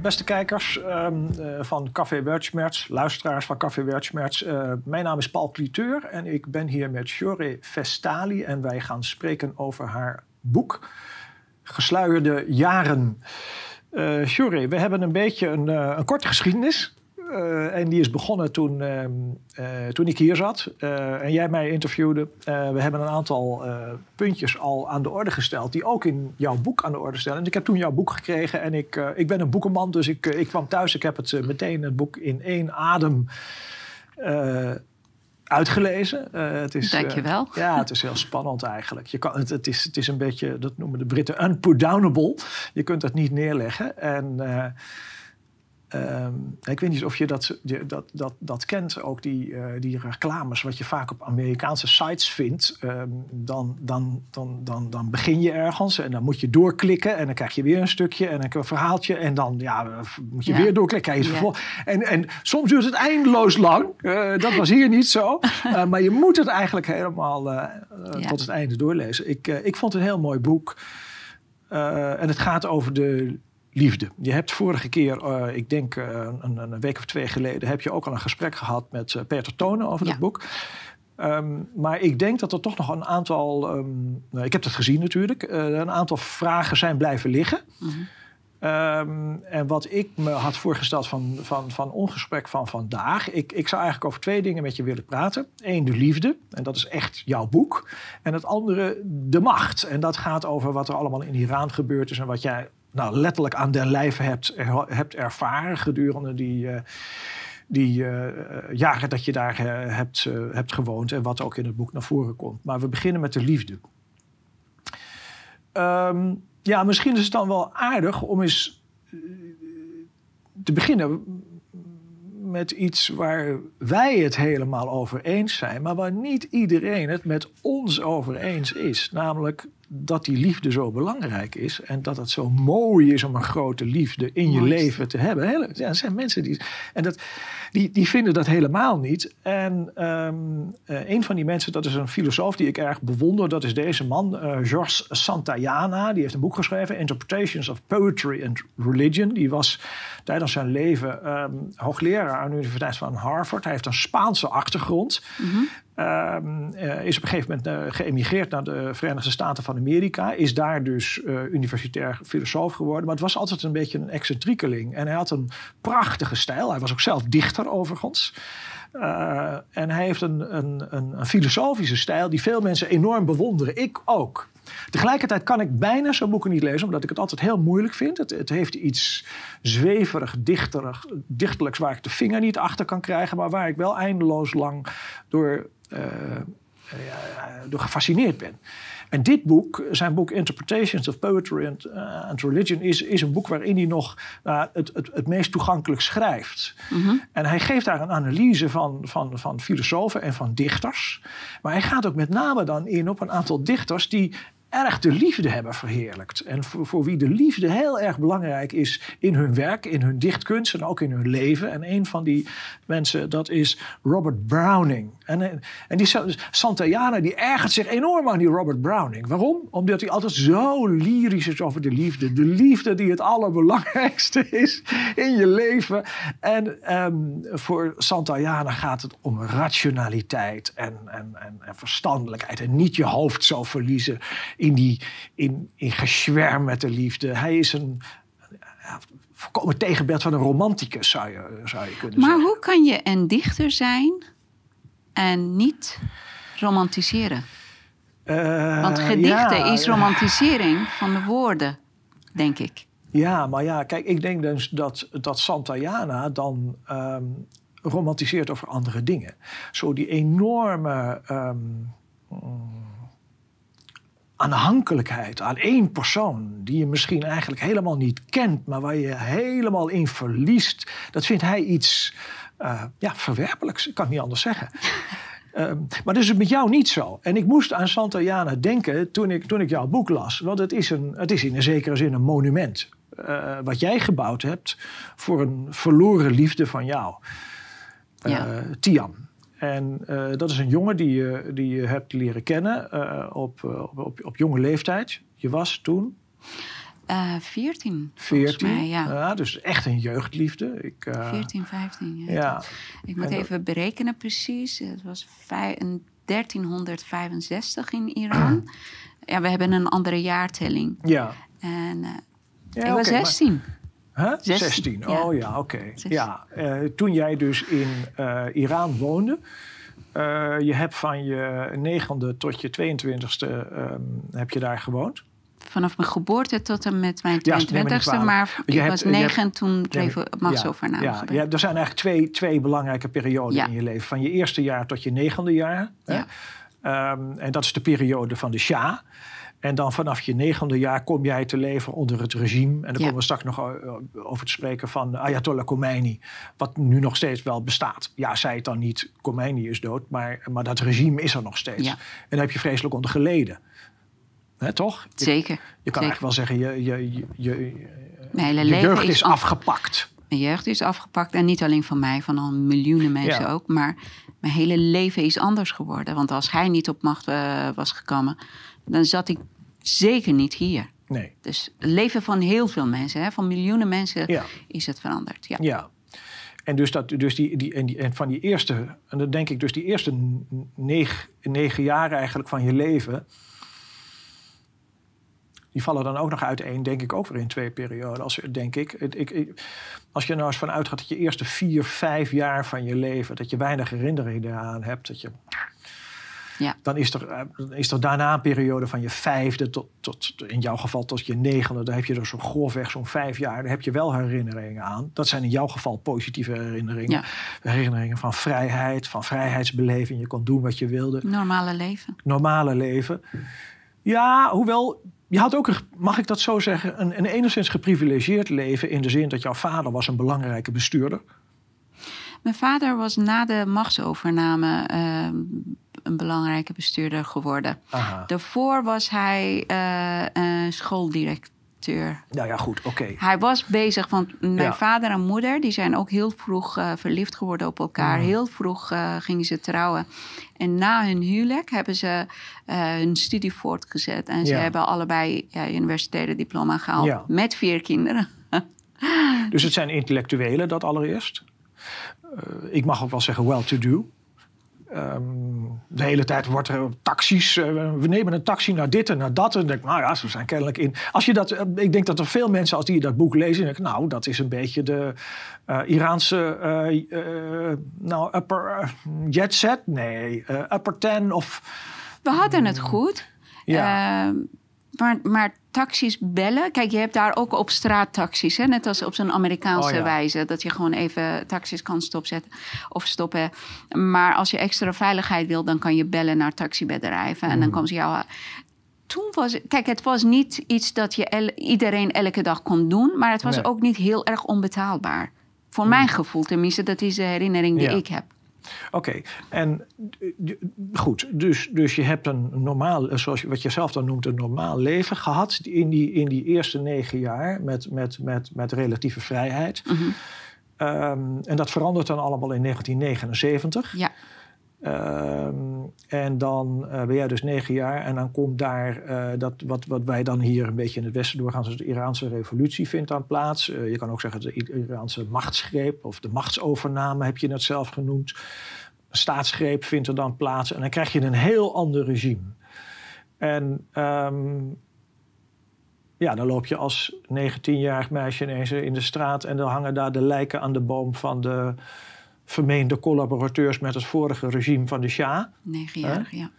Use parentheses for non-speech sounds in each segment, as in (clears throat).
beste kijkers ehm, eh, van Café Wertschmerz, luisteraars van Café Wertschmerz. Uh, mijn naam is Paul Cliteur en ik ben hier met Jore Vestali. En wij gaan spreken over haar boek Gesluierde Jaren. Uh, we hebben een beetje een, een korte geschiedenis. Uh, en die is begonnen toen, uh, uh, toen ik hier zat en jij mij interviewde. we hebben een aantal puntjes al aan de orde gesteld, die ook in jouw boek aan de orde stellen. En ik heb toen jouw boek gekregen en ik, ik ben een boekenman, dus ik, ik kwam thuis. Ik heb het meteen het boek in één adem uitgelezen. het is, Dankjewel. Uh, ja, het is heel spannend eigenlijk. Je kan, het, het, is, het is een beetje, dat noemen de Britten, unputdownable. Je kunt het niet neerleggen. En Um, ik weet niet of je dat, dat, dat, dat kent, ook die, uh, die reclames, wat je vaak op Amerikaanse sites vindt. Um, dan, dan, dan, dan, dan begin je ergens en dan moet je doorklikken en dan krijg je weer een stukje en een verhaaltje en dan ja, moet je weer doorklikken. Ja. en, en soms duurt het eindeloos lang. Uh, dat was hier niet zo. Uh, (laughs) maar je moet het eigenlijk helemaal ja. tot het einde doorlezen. Ik, ik vond het een heel mooi boek. en het gaat over de liefde. Je hebt vorige keer, uh, ik denk uh, een, een, week of twee geleden, heb je ook al een gesprek gehad met uh, Peter Tonen over ja. het boek. Um, maar ik denk dat er toch nog een aantal, um, nou, ik heb het gezien natuurlijk, een aantal vragen zijn blijven liggen. Mm -hmm. um, en wat ik me had voorgesteld van, van, van ongesprek van vandaag. Ik, ik zou eigenlijk over twee dingen met je willen praten. Eén, de liefde. En dat is echt jouw boek. En het andere, de macht. En dat gaat over wat er allemaal in Iran gebeurd is. En wat jij nou, letterlijk aan den lijve hebt, hebt ervaren gedurende die, uh, die uh, jaren dat je daar uh, hebt, hebt gewoond en wat ook in het boek naar voren komt. Maar we beginnen met de liefde. Um, ja, misschien is het dan wel aardig om eens te beginnen met iets waar wij het helemaal over eens zijn, maar waar niet iedereen het met ons over eens is. Namelijk dat die liefde zo belangrijk is en dat het zo mooi is om een grote liefde in je leven te hebben. Ja, er zijn mensen die. En dat, die, die vinden dat helemaal niet. En um, uh, een van die mensen, dat is een filosoof die ik erg bewonder, dat is deze man, uh, Georges Santayana. Die heeft een boek geschreven, Interpretations of Poetry and Religion. Die was tijdens zijn leven um, hoogleraar aan de Universiteit van Harvard. Hij heeft een Spaanse achtergrond. Mm -hmm. Um, uh, is op een gegeven moment uh, geëmigreerd naar de Verenigde Staten van Amerika. Is daar dus uh, universitair filosoof geworden. Maar het was altijd een beetje een excentriekeling. En hij had een prachtige stijl. Hij was ook zelf dichter overigens. en hij heeft een, een, een, een filosofische stijl die veel mensen enorm bewonderen. Ik ook. Tegelijkertijd kan ik bijna zo'n boeken niet lezen, omdat ik het altijd heel moeilijk vind. Het, het heeft iets zweverig, dichterig, dichterlijks waar ik de vinger niet achter kan krijgen, maar waar ik wel eindeloos lang door, door gefascineerd ben. En dit boek, zijn boek Interpretations of Poetry and, uh, and Religion, is, is een boek waarin hij nog uh, het, het, het meest toegankelijk schrijft. Mm -hmm. En hij geeft daar een analyse van, van, van filosofen en van dichters. Maar hij gaat ook met name dan in op een aantal dichters die erg de liefde hebben verheerlijkt. En voor, voor, wie de liefde heel erg belangrijk is in hun werk, in hun dichtkunst en ook in hun leven. En een van die mensen, dat is Robert Browning. En, en die Santayana, die ergert zich enorm aan die Robert Browning. Waarom? Omdat hij altijd zo lyrisch is over de liefde. De liefde die het allerbelangrijkste is in je leven. En um, voor Santayana gaat het om rationaliteit en, en, en, en verstandelijkheid. En niet je hoofd zo verliezen in, die, in, in geschwärm met de liefde. Hij is een ja, volkomen tegenbeeld van een romanticus, zou je, zou je kunnen maar zeggen. Maar hoe kan je een dichter zijn en niet romantiseren? Uh, Want gedichten ja, is romantisering van de woorden, denk ik. Ja, maar ja, kijk, ik denk dus dat, dat Santayana dan um, romantiseert over andere dingen. Zo die enorme... Um, aanhankelijkheid aan één persoon, die je misschien eigenlijk helemaal niet kent, maar waar je helemaal in verliest, dat vindt hij iets uh, ja, verwerpelijks. Ik kan het niet anders zeggen. Um, (laughs) maar dat is het met jou niet zo. En ik moest aan Santayana denken toen ik, toen ik jouw boek las. Want het is, een, het is in een zekere zin een monument. Uh, wat jij gebouwd hebt voor een verloren liefde van jou. Ja. Tian. En uh, dat is een jongen die je, die je hebt leren kennen uh, op, op, op, op, jonge leeftijd. Je was toen? Uh, 14. 14? Mij, ja. ja. Dus echt een jeugdliefde. Ik, uh, 14, 15. Ja. ja. Ik moet even berekenen precies. Het was 1365 in Iran. (clears throat) ja, we hebben een andere jaartelling. Ja. En ja, ik was okay, 16. Maar... Huh? 16. 16. Oh ja, oké. Okay. Ja, uh, toen jij dus in uh, Iran woonde, je hebt van je negende tot je 22e um, heb je daar gewoond vanaf mijn geboorte tot en met mijn 22e. Ja, maar ik was negen en toen bleef ja, machtsovername. Ja, ja, er zijn eigenlijk twee, twee belangrijke perioden in je leven. Van je eerste jaar tot je negende jaar. Hè? Um, en dat is de periode van de Shah. En dan vanaf je negende jaar kom jij te leven onder het regime. En dan komen we straks nog over te spreken van Ayatollah Khomeini. Wat nu nog steeds wel bestaat. Ja, zei het dan niet, Khomeini is dood. Maar, maar dat regime is er nog steeds. En daar heb je vreselijk onder geleden toch? Zeker. Je, kan eigenlijk wel zeggen, je, je, je, je, jeugd is, afgepakt. Mijn jeugd is afgepakt. En niet alleen van mij, van al miljoenen mensen ook. Maar mijn hele leven is anders geworden. Want als hij niet op macht uh, was gekomen, dan zat ik zeker niet hier. Nee. Dus het leven van heel veel mensen, hè, van miljoenen mensen, ja. is het veranderd. Ja. ja. En, dus dat, dus die, die, en, die, en van die eerste, en dan denk ik dus die eerste negen, negen jaar eigenlijk van je leven die vallen dan ook nog uiteen, denk ik, ook weer in twee perioden. Als, denk ik. Ik, ik, als je nou eens vanuit gaat dat je eerste vier, vijf jaar van je leven, dat je weinig herinneringen eraan hebt, dat je. Ja. Dan is er, eh, is er daarna een periode van je vijfde tot, tot in jouw geval tot je negende. Dan heb je er zo grofweg zo'n vijf jaar. Daar heb je wel herinneringen aan. Dat zijn in jouw geval positieve herinneringen. Ja. Herinneringen van vrijheid, van vrijheidsbeleving. Je kon doen wat je wilde. Normale leven. Normale leven. Ja, hoewel je had ook, mag ik dat zo zeggen, een, een enigszins geprivilegeerd leven in de zin dat jouw vader was een belangrijke bestuurder. Mijn vader was na de machtsovername uh, een belangrijke bestuurder geworden. Aha. Daarvoor was hij uh, schooldirecteur nou ja, goed, oké. Hij was bezig, want mijn vader en moeder... die zijn ook heel vroeg uh, verliefd geworden op elkaar. Mm. Heel vroeg uh, gingen ze trouwen. En na hun huwelijk hebben ze uh, hun studie voortgezet. En ze hebben allebei ja, universitaire diploma gehaald. Met vier kinderen. dus het zijn intellectuelen, dat allereerst. ik mag ook wel zeggen well-to-do. Um, de hele tijd wordt er taxis. Uh, we nemen een taxi naar dit en naar dat. En denk, nou ja, ze zijn kennelijk in. Als je dat, uh, ik denk dat er veel mensen, als die dat boek lezen, denken, nou, dat is een beetje de uh, Iraanse, nou, upper jet set. Nee, upper ten of. We hadden het goed. Ja. Maar, maar taxis bellen. Kijk, je hebt daar ook op straat taxis. Hè? Net als op zo'n Amerikaanse oh, wijze. Dat je gewoon even taxis kan stopzetten of stoppen. Maar als je extra veiligheid wil, dan kan je bellen naar taxibedrijven. En dan mm. komen ze jou. Toen was kijk, het was niet iets dat je iedereen elke dag kon doen. Maar het was ook niet heel erg onbetaalbaar. Voor mm. mijn gevoel tenminste. Dat is de herinnering die ik heb. Oké, en eh, goed, dus, dus je hebt een normaal, eh, zoals je, wat je zelf dan noemt, een normaal leven gehad in die, in die eerste negen jaar met, met, met, met relatieve vrijheid. Mhm. Ehm, en dat verandert dan allemaal in 1979. Ja. Ehm, en dan uh, ben jij dus negen jaar en dan komt daar uh, dat wat, wat wij dan hier een beetje in het Westen doorgaan, zoals de Iraanse revolutie vindt dan plaats. Uh, je kan ook zeggen de Iraanse machtsgreep of de machtsovername heb je het zelf genoemd. Staatsgreep vindt er dan plaats en dan krijg je een heel ander regime. En um, ja, dan loop je als 19-jarig meisje ineens in de straat en dan hangen daar de lijken aan de boom van de vermeende collaborateurs met het vorige regime van de Shah. Negenjarig, ja.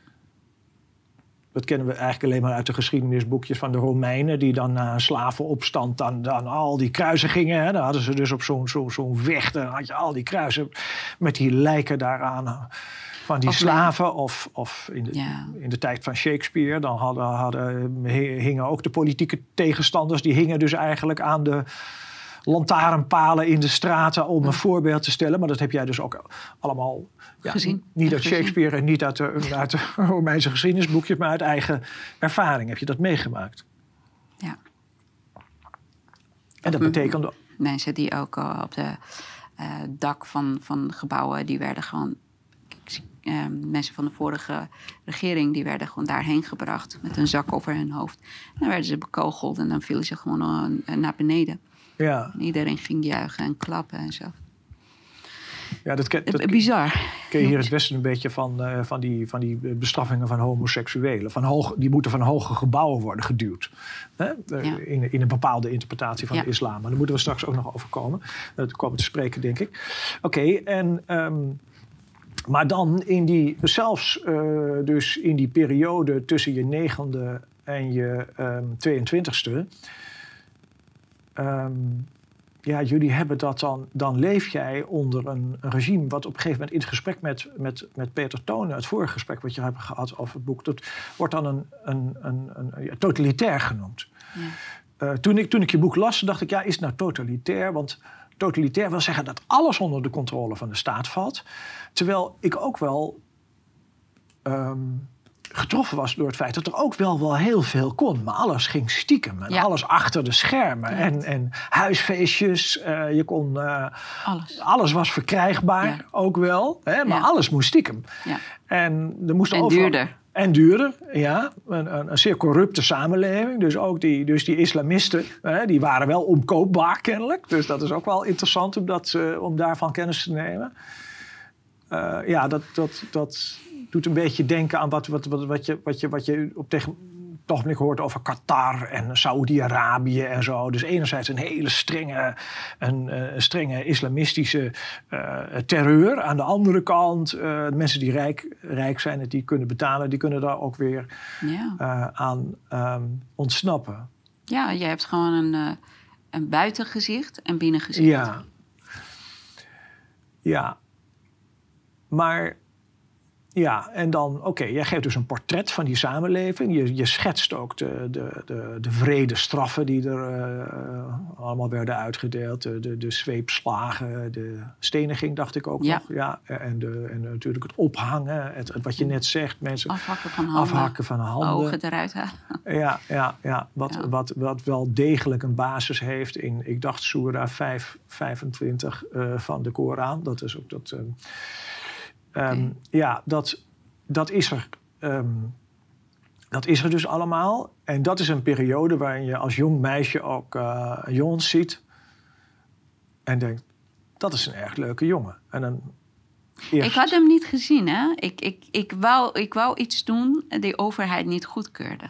Dat kennen we eigenlijk alleen maar uit de geschiedenisboekjes van de Romeinen, die dan na een slavenopstand dan, dan al die kruisen gingen. Hè. Dan hadden ze dus op zo'n zo, zo'n weg, dan had je al die kruisen met die lijken daaraan eh, van die slaven. Of, of in, de, in de tijd van Shakespeare, dan hadden, hadden, hingen ook de politieke tegenstanders, die hingen dus eigenlijk aan de lantaarnpalen in de straten om een voorbeeld te stellen. Maar dat heb jij dus ook allemaal ja, gezien. Niet uit Shakespeare en niet uit de, uit de (laughs) Romeinse geschiedenisboekjes, maar uit eigen ervaring heb je dat meegemaakt. Ja. En dat betekende. Mensen die ook op de uh, dak van, van gebouwen, die werden gewoon. Ehm, mensen van de vorige regering, die werden gewoon daarheen gebracht met een zak over hun hoofd. En dan werden ze bekogeld en dan vielen ze gewoon eh, naar beneden. Ja. En iedereen ging juichen en klappen en zo. Ja, dat, ken- dat Bizar. ken je hier in het Westen een beetje van, eh, van, die, van die bestraffingen van homoseksuelen. Van hoog, die moeten van hoge gebouwen worden geduwd. Hè? Eh, Ja. in, in een bepaalde interpretatie van Ja. de islam. Maar daar moeten we straks ook nog over komen. Dat komen te spreken, denk ik. Oké, en... ehm, maar dan in die, zelfs eh, dus in die periode tussen je negende en je ehm 22ste. Ehm, ja, jullie hebben dat dan. Dan leef jij onder een, een regime. wat op een gegeven moment in het gesprek met, met, met Peter Tonen. het vorige gesprek wat je hebt gehad over het boek. dat wordt dan een, een, een, een, ja, totalitair genoemd. Ja. Eh, toen, ik, toen ik je boek las, dacht ik, ja, is het nou totalitair? Want totalitair wil zeggen dat alles onder de controle van de staat valt. Terwijl ik ook wel ehm, getroffen was door het feit dat er ook wel, wel heel veel kon. Maar alles ging stiekem. En Ja. alles achter de schermen. En, en huisfeestjes. eh, je kon, eh, Alles. alles was verkrijgbaar, Ja. ook wel. Hè, maar alles moest stiekem. Ja. En, er moest En overal- duurder. En duurder, ja. Een, een, een zeer corrupte samenleving. Dus ook die, dus die islamisten, hè, die waren wel omkoopbaar kennelijk. Dus dat is ook wel interessant om, dat, eh, om daarvan kennis te nemen. Ja, dat, dat, dat doet een beetje denken aan wat, wat, wat, wat, je, wat, je, wat je op tegen het ogenblik hoort over Qatar en Saoedi-Arabië en zo. Dus enerzijds een hele strenge, een, eh, strenge islamistische eh, terreur. Aan de andere kant, eh, mensen die rijk, rijk zijn en die kunnen betalen, die kunnen daar ook weer Ja. aan ehm, ontsnappen. ja, je hebt gewoon een, een buitengezicht en binnengezicht. Ja. Ja. Maar ja, en dan, oké, jij geeft dus een portret van die samenleving. Je, je schetst ook de, de, de, de vrede straffen die er eh, allemaal werden uitgedeeld. De, de, de zweepslagen, de steniging, dacht ik ook Ja. nog. Ja, en, de, en natuurlijk het ophangen, het, het wat je net zegt, mensen Afhakken van handen. afhakken van handen. Ogen eruit halen. (laughs) Ja, ja, ja. Wat, Ja. Wat, wat wel degelijk een basis heeft in, ik dacht, Surah 5, 25 eh, van de Koran. Dat is ook dat. ehm, ehm. Ja, dat, dat is er. ehm, dat is er dus allemaal. En dat is een periode waarin je als jong meisje ook eh, een jongen ziet. En denkt, dat is een erg leuke jongen. En dan eerst- Ik had hem niet gezien, hè? Ik, ik, ik, wou, ik wou iets doen die de overheid niet goedkeurde.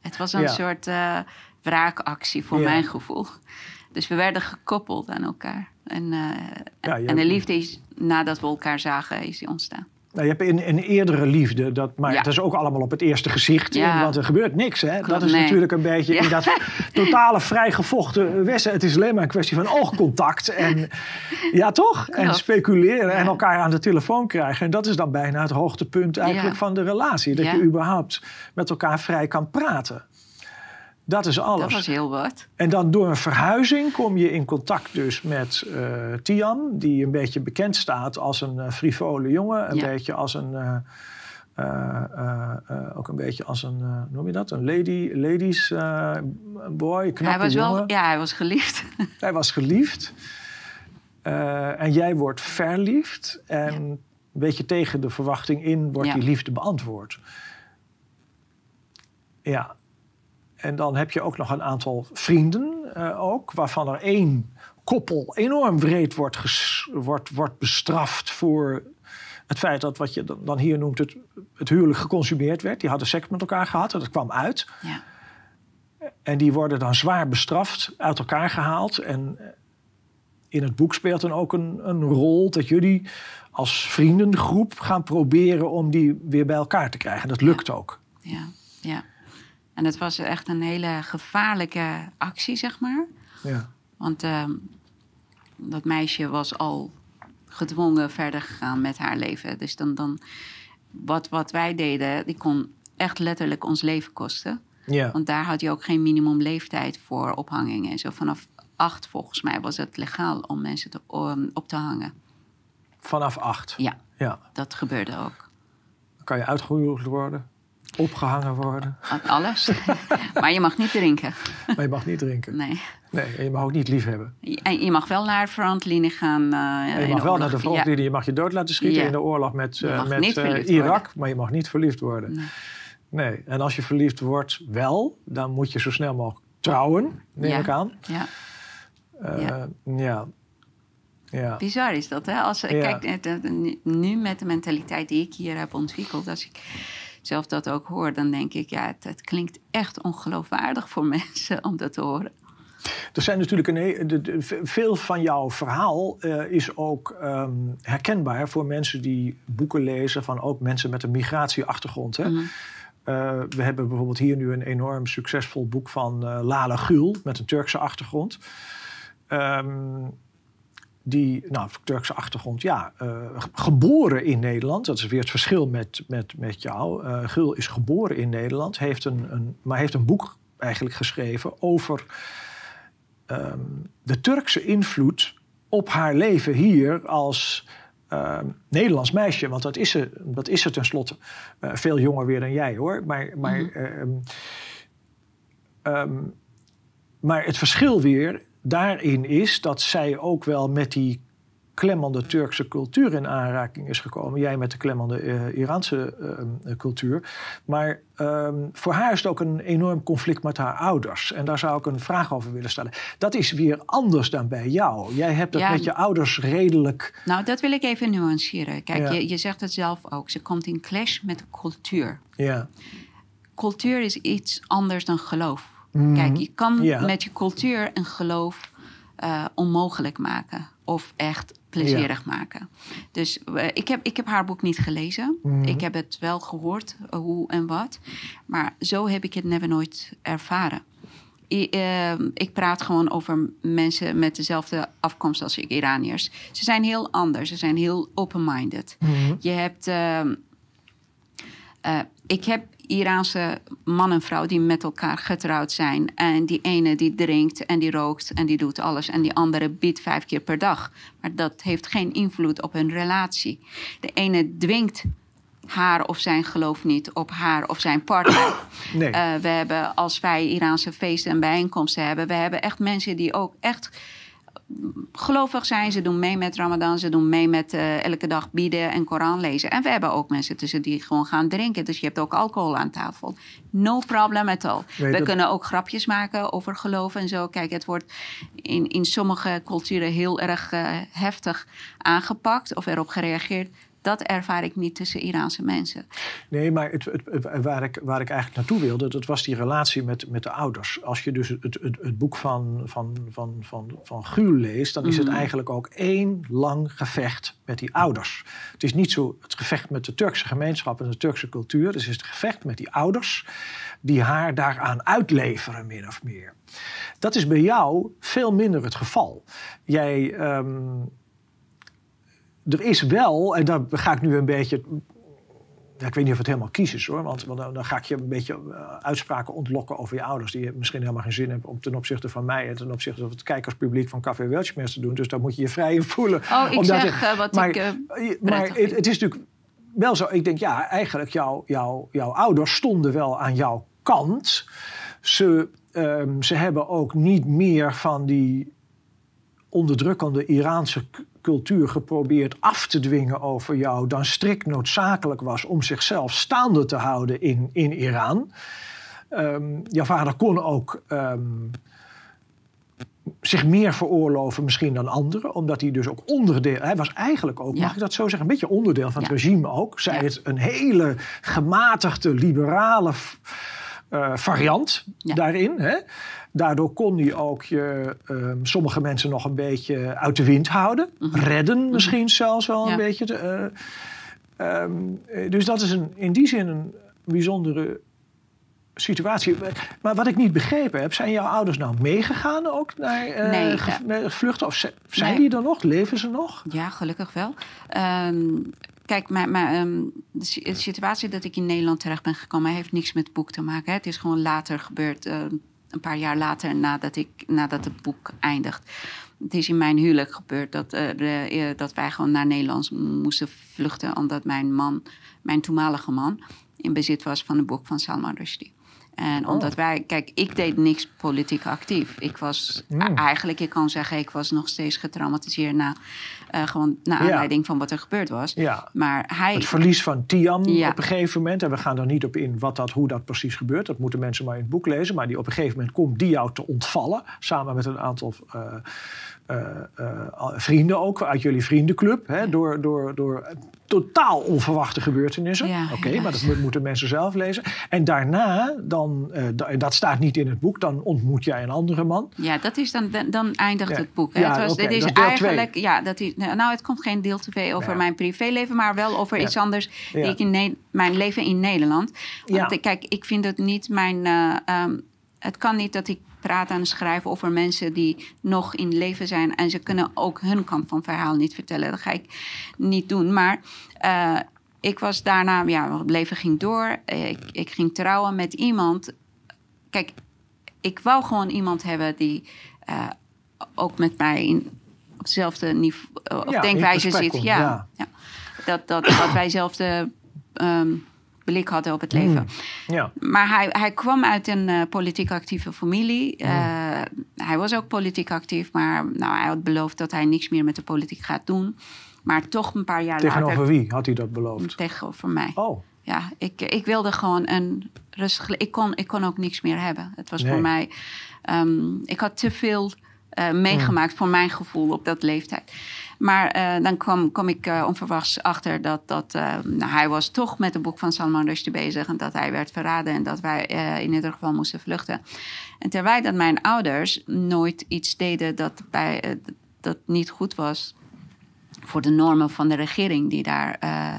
Het was een Ja. soort eh, wraakactie voor Ja. mijn gevoel. Dus we werden gekoppeld aan elkaar. En, eh, Ja, en de liefde is, nadat we elkaar zagen, is die ontstaan. Nou, je hebt een, een eerdere liefde, dat, maar Ja. het is ook allemaal op het eerste gezicht. Ja. Want er gebeurt niks. Hè? Klopt, dat is nee. natuurlijk een beetje Ja. in dat (laughs) totale vrijgevochten westen. Het is alleen maar een kwestie van oogcontact. En, ja, toch? En speculeren en elkaar aan de telefoon krijgen. En dat is dan bijna het hoogtepunt eigenlijk van de relatie. Dat je überhaupt met elkaar vrij kan praten. Dat is alles. Dat was heel wat. En dan door een verhuizing kom je in contact dus met eh, Tian, die een beetje bekend staat als een eh, frivole jongen. Een Ja. beetje als een. eh, ook een beetje als een, noem je dat? Een lady, ladies boy, knappe Hij was jongen. wel, ja, hij was geliefd. (laughs) Hij was geliefd. En jij wordt verliefd. En Ja. een beetje tegen de verwachting in wordt Ja. die liefde beantwoord. Ja. En dan heb je ook nog een aantal vrienden eh, ook, waarvan er één koppel enorm wreed wordt, wordt, wordt bestraft voor het feit dat wat je dan- hier noemt het, het huwelijk geconsumeerd werd. Die hadden seks met elkaar gehad en dat kwam uit. Ja. En die worden dan zwaar bestraft, uit elkaar gehaald. En eh, in het boek speelt dan ook een, een rol dat jullie als vriendengroep gaan proberen om die weer bij elkaar te krijgen. Dat lukt ook. Ja, ja. En het was echt een hele gevaarlijke actie, zeg maar. Ja. Want ehm, dat meisje was al gedwongen verder gegaan met haar leven. Dus dan, dan wat, wat wij deden, die kon echt letterlijk ons leven kosten. Ja. Want daar had je ook geen minimumleeftijd voor ophangingen. En zo vanaf acht, volgens mij, was het legaal om mensen te, op te hangen. Vanaf acht. Ja, Ja. dat gebeurde ook. Dan kan je uitgehuwelijkd worden. Opgehangen worden. Alles. (laughs) maar je mag niet drinken. Maar je mag niet drinken. Nee. Nee, en je mag ook niet lief hebben. En je mag wel naar de frontlinie gaan. Uh, je mag wel naar de frontlinie. Je mag je dood laten schieten in de oorlog met, uh, met uh, Irak. Worden. Maar je mag niet verliefd worden. Nee. nee. En als je verliefd wordt wel, dan moet je zo snel mogelijk trouwen, neem ja. ik aan. Ja. ja. ja. Ja. Bizar is dat, hè? Als, Kijk, nu met de mentaliteit die ik hier heb ontwikkeld, als ik zelf dat ook hoor, dan denk ik, ja, het, het klinkt echt ongeloofwaardig voor (laughs) mensen om dat te horen. Er zijn natuurlijk een, de, de, veel van jouw verhaal uh, is ook um, herkenbaar voor mensen die boeken lezen van ook mensen met een migratieachtergrond. Hè? Mm -hmm. uh, we hebben bijvoorbeeld hier nu een enorm succesvol boek van uh, Lala Gül met een Turkse achtergrond. Um, die, nou, Turkse achtergrond, ja, uh, geboren in Nederland. Dat is weer het verschil met, met, met jou. Uh, Gul is geboren in Nederland, heeft een, een, maar heeft een boek eigenlijk geschreven over um, de Turkse invloed op haar leven hier als uh, Nederlands meisje. Want dat is ze, dat is ze tenslotte. Uh, veel jonger weer dan jij hoor. Maar, maar, mm -hmm. um, maar het verschil weer daarin is dat zij ook wel met die klemmende Turkse cultuur in aanraking is gekomen. Jij met de klemmende uh, Iraanse uh, cultuur. Maar um, voor haar is het ook een enorm conflict met haar ouders. En daar zou ik een vraag over willen stellen. Dat is weer anders dan bij jou. Jij hebt het ja, met je ouders redelijk. Nou, dat wil ik even nuanceren. Kijk, ja. je, je zegt het zelf ook. Ze komt in clash met de cultuur. Ja. Cultuur is iets anders dan geloof. Mm. Kijk, je kan met je cultuur een geloof uh, onmogelijk maken. Of echt plezierig ja. maken. Dus uh, ik, heb, ik heb haar boek niet gelezen. Mm. Ik heb het wel gehoord, uh, hoe en wat. Maar zo heb ik het never nooit ervaren. I, ik praat gewoon over mensen met dezelfde afkomst als ik, Iraniërs. Ze zijn heel anders. Ze zijn heel open-minded. Mm. Je hebt... ik heb Iraanse man en vrouw die met elkaar getrouwd zijn. En die ene die drinkt en die rookt en die doet alles. En die andere biedt vijf keer per dag. Maar dat heeft geen invloed op hun relatie. De ene dwingt haar of zijn geloof niet op haar of zijn partner. (coughs) Nee. Uh, we hebben, als wij Iraanse feesten en bijeenkomsten hebben... we hebben echt mensen die ook echt gelovig zijn. Ze doen mee met Ramadan. Ze doen mee met uh, elke dag bieden en Koran lezen. En we hebben ook mensen tussen die gewoon gaan drinken. Dus je hebt ook alcohol aan tafel. No problem at all. Nee, we dat... kunnen ook grapjes maken over geloof en zo. Kijk, het wordt in, in sommige culturen heel erg uh, heftig aangepakt of erop gereageerd. Dat ervaar ik niet tussen Iraanse mensen. Nee, maar het, het, waar, ik, waar ik eigenlijk naartoe wilde, dat was die relatie met, met de ouders. Als je dus het, het, het boek van, van, van, van, van Gul leest, dan is het eigenlijk ook één lang gevecht met die ouders. Het is niet zo het gevecht met de Turkse gemeenschap en de Turkse cultuur. Het is het gevecht met die ouders die haar daaraan uitleveren, min of meer. Dat is bij jou veel minder het geval. Jij. Um, er is wel, en daar ga ik nu een beetje. Ja, ik weet niet of het helemaal kies is hoor, want, want dan, dan, ga ik je een beetje uh, uitspraken ontlokken over je ouders. die misschien helemaal geen zin hebben om ten opzichte van mij en ten opzichte van het kijkerspubliek van Café Weltschmerz te doen. Dus daar moet je je vrij in voelen. Oh, ik Omdat zeg uh, wat maar, ik. Uh, maar het, het, is natuurlijk wel zo. Ik denk, ja, eigenlijk jou, jou, jouw ouders stonden wel aan jouw kant. Ze, um, ze hebben ook niet meer van die onderdrukkende Iraanse cultuur geprobeerd af te dwingen over jou dan strikt noodzakelijk was om zichzelf staande te houden in, in Iran. Um, jouw vader kon ook um, zich meer veroorloven misschien dan anderen, omdat hij dus ook onderdeel, hij was eigenlijk ook, ja. mag ik dat zo zeggen, een beetje onderdeel van het ja. regime ook. Zij ja. het een hele gematigde, liberale uh, variant daarin. Hè? Daardoor kon hij ook je, um, sommige mensen nog een beetje uit de wind houden. Mm -hmm. Redden misschien mm -hmm. zelfs wel een beetje. Te, uh, um, dus dat is een, in die zin een bijzondere situatie. Maar wat ik niet begrepen heb, zijn jouw ouders nou meegegaan ook naar, uh, nee, vluchten? Of zijn nee. die er nog? Leven ze nog? Ja, gelukkig wel. Um, Kijk, maar, maar um, de situatie dat ik in Nederland terecht ben gekomen... heeft niks met het boek te maken. Hè. Het is gewoon later gebeurd, uh, een paar jaar later... nadat, ik, nadat het boek eindigt. Het is in mijn huwelijk gebeurd dat, uh, de, uh, dat wij gewoon naar Nederland moesten vluchten... omdat mijn man, mijn toenmalige man in bezit was van een boek van Salman Rushdie. En Oh. omdat wij, kijk, ik deed niks politiek actief. Ik was e- eigenlijk, ik kan zeggen, ik was nog steeds getraumatiseerd na, eh, gewoon naar Ja. aanleiding van wat er gebeurd was. Ja. Maar hij, Het verlies van Tiam Ja. op een gegeven moment. En we gaan er niet op in wat dat, hoe dat precies gebeurt. Dat moeten mensen maar in het boek lezen. Maar die op een gegeven moment komt die jou te ontvallen. Samen met een aantal eh, vrienden ook. Uit jullie vriendenclub. Hè, door, door, door totaal onverwachte gebeurtenissen. Ja, Oké, maar dat mo- moeten mensen zelf lezen. En daarna, dan, eh, dat staat niet in het boek. Dan ontmoet jij een andere man. ja, dat is dan, dan- dan eindigt Ja. het boek. Hè? Het was, dit is dat is deel eigenlijk, ja, dat is, nou, het komt geen deel 2 over mijn privéleven, maar wel over iets anders. Die ik in Ne- mijn leven in Nederland. Want eh, kijk, ik vind het niet mijn. eh, ehm, het kan niet dat ik praat en schrijf over mensen die nog in leven zijn. En ze kunnen ook hun kant van het verhaal niet vertellen. Dat ga ik niet doen. Maar eh, ik was daarna, ja, het leven ging door. Ik, ik ging trouwen met iemand. Kijk, ik wou gewoon iemand hebben die eh, ook met mij in, op hetzelfde niveau eh, of Ja, denkwijze zit. ja, ja. ja. Dat, dat, dat wij dezelfde ehm, blik hadden op het leven. Ja. Maar hij, hij kwam uit een eh, politiek actieve familie. Eh, Hij was ook politiek actief, maar nou, hij had beloofd dat hij niks meer met de politiek gaat doen. Maar toch een paar jaar Tegenover later wie had hij dat beloofd? tegenover mij. Oh, Ja, ik, ik wilde gewoon een rustig... Ik kon, ik kon ook niks meer hebben. Het was Nee. voor mij... ehm, ik had te veel eh, meegemaakt voor mijn gevoel op dat leeftijd. Maar eh, dan kwam, kwam ik eh, onverwachts achter dat, dat eh, nou, hij was toch met het boek van Salman Rushdie bezig... en dat hij werd verraden en dat wij in ieder geval moesten vluchten. En terwijl dat mijn ouders nooit iets deden dat, bij, dat niet goed was... voor de normen van de regering die daar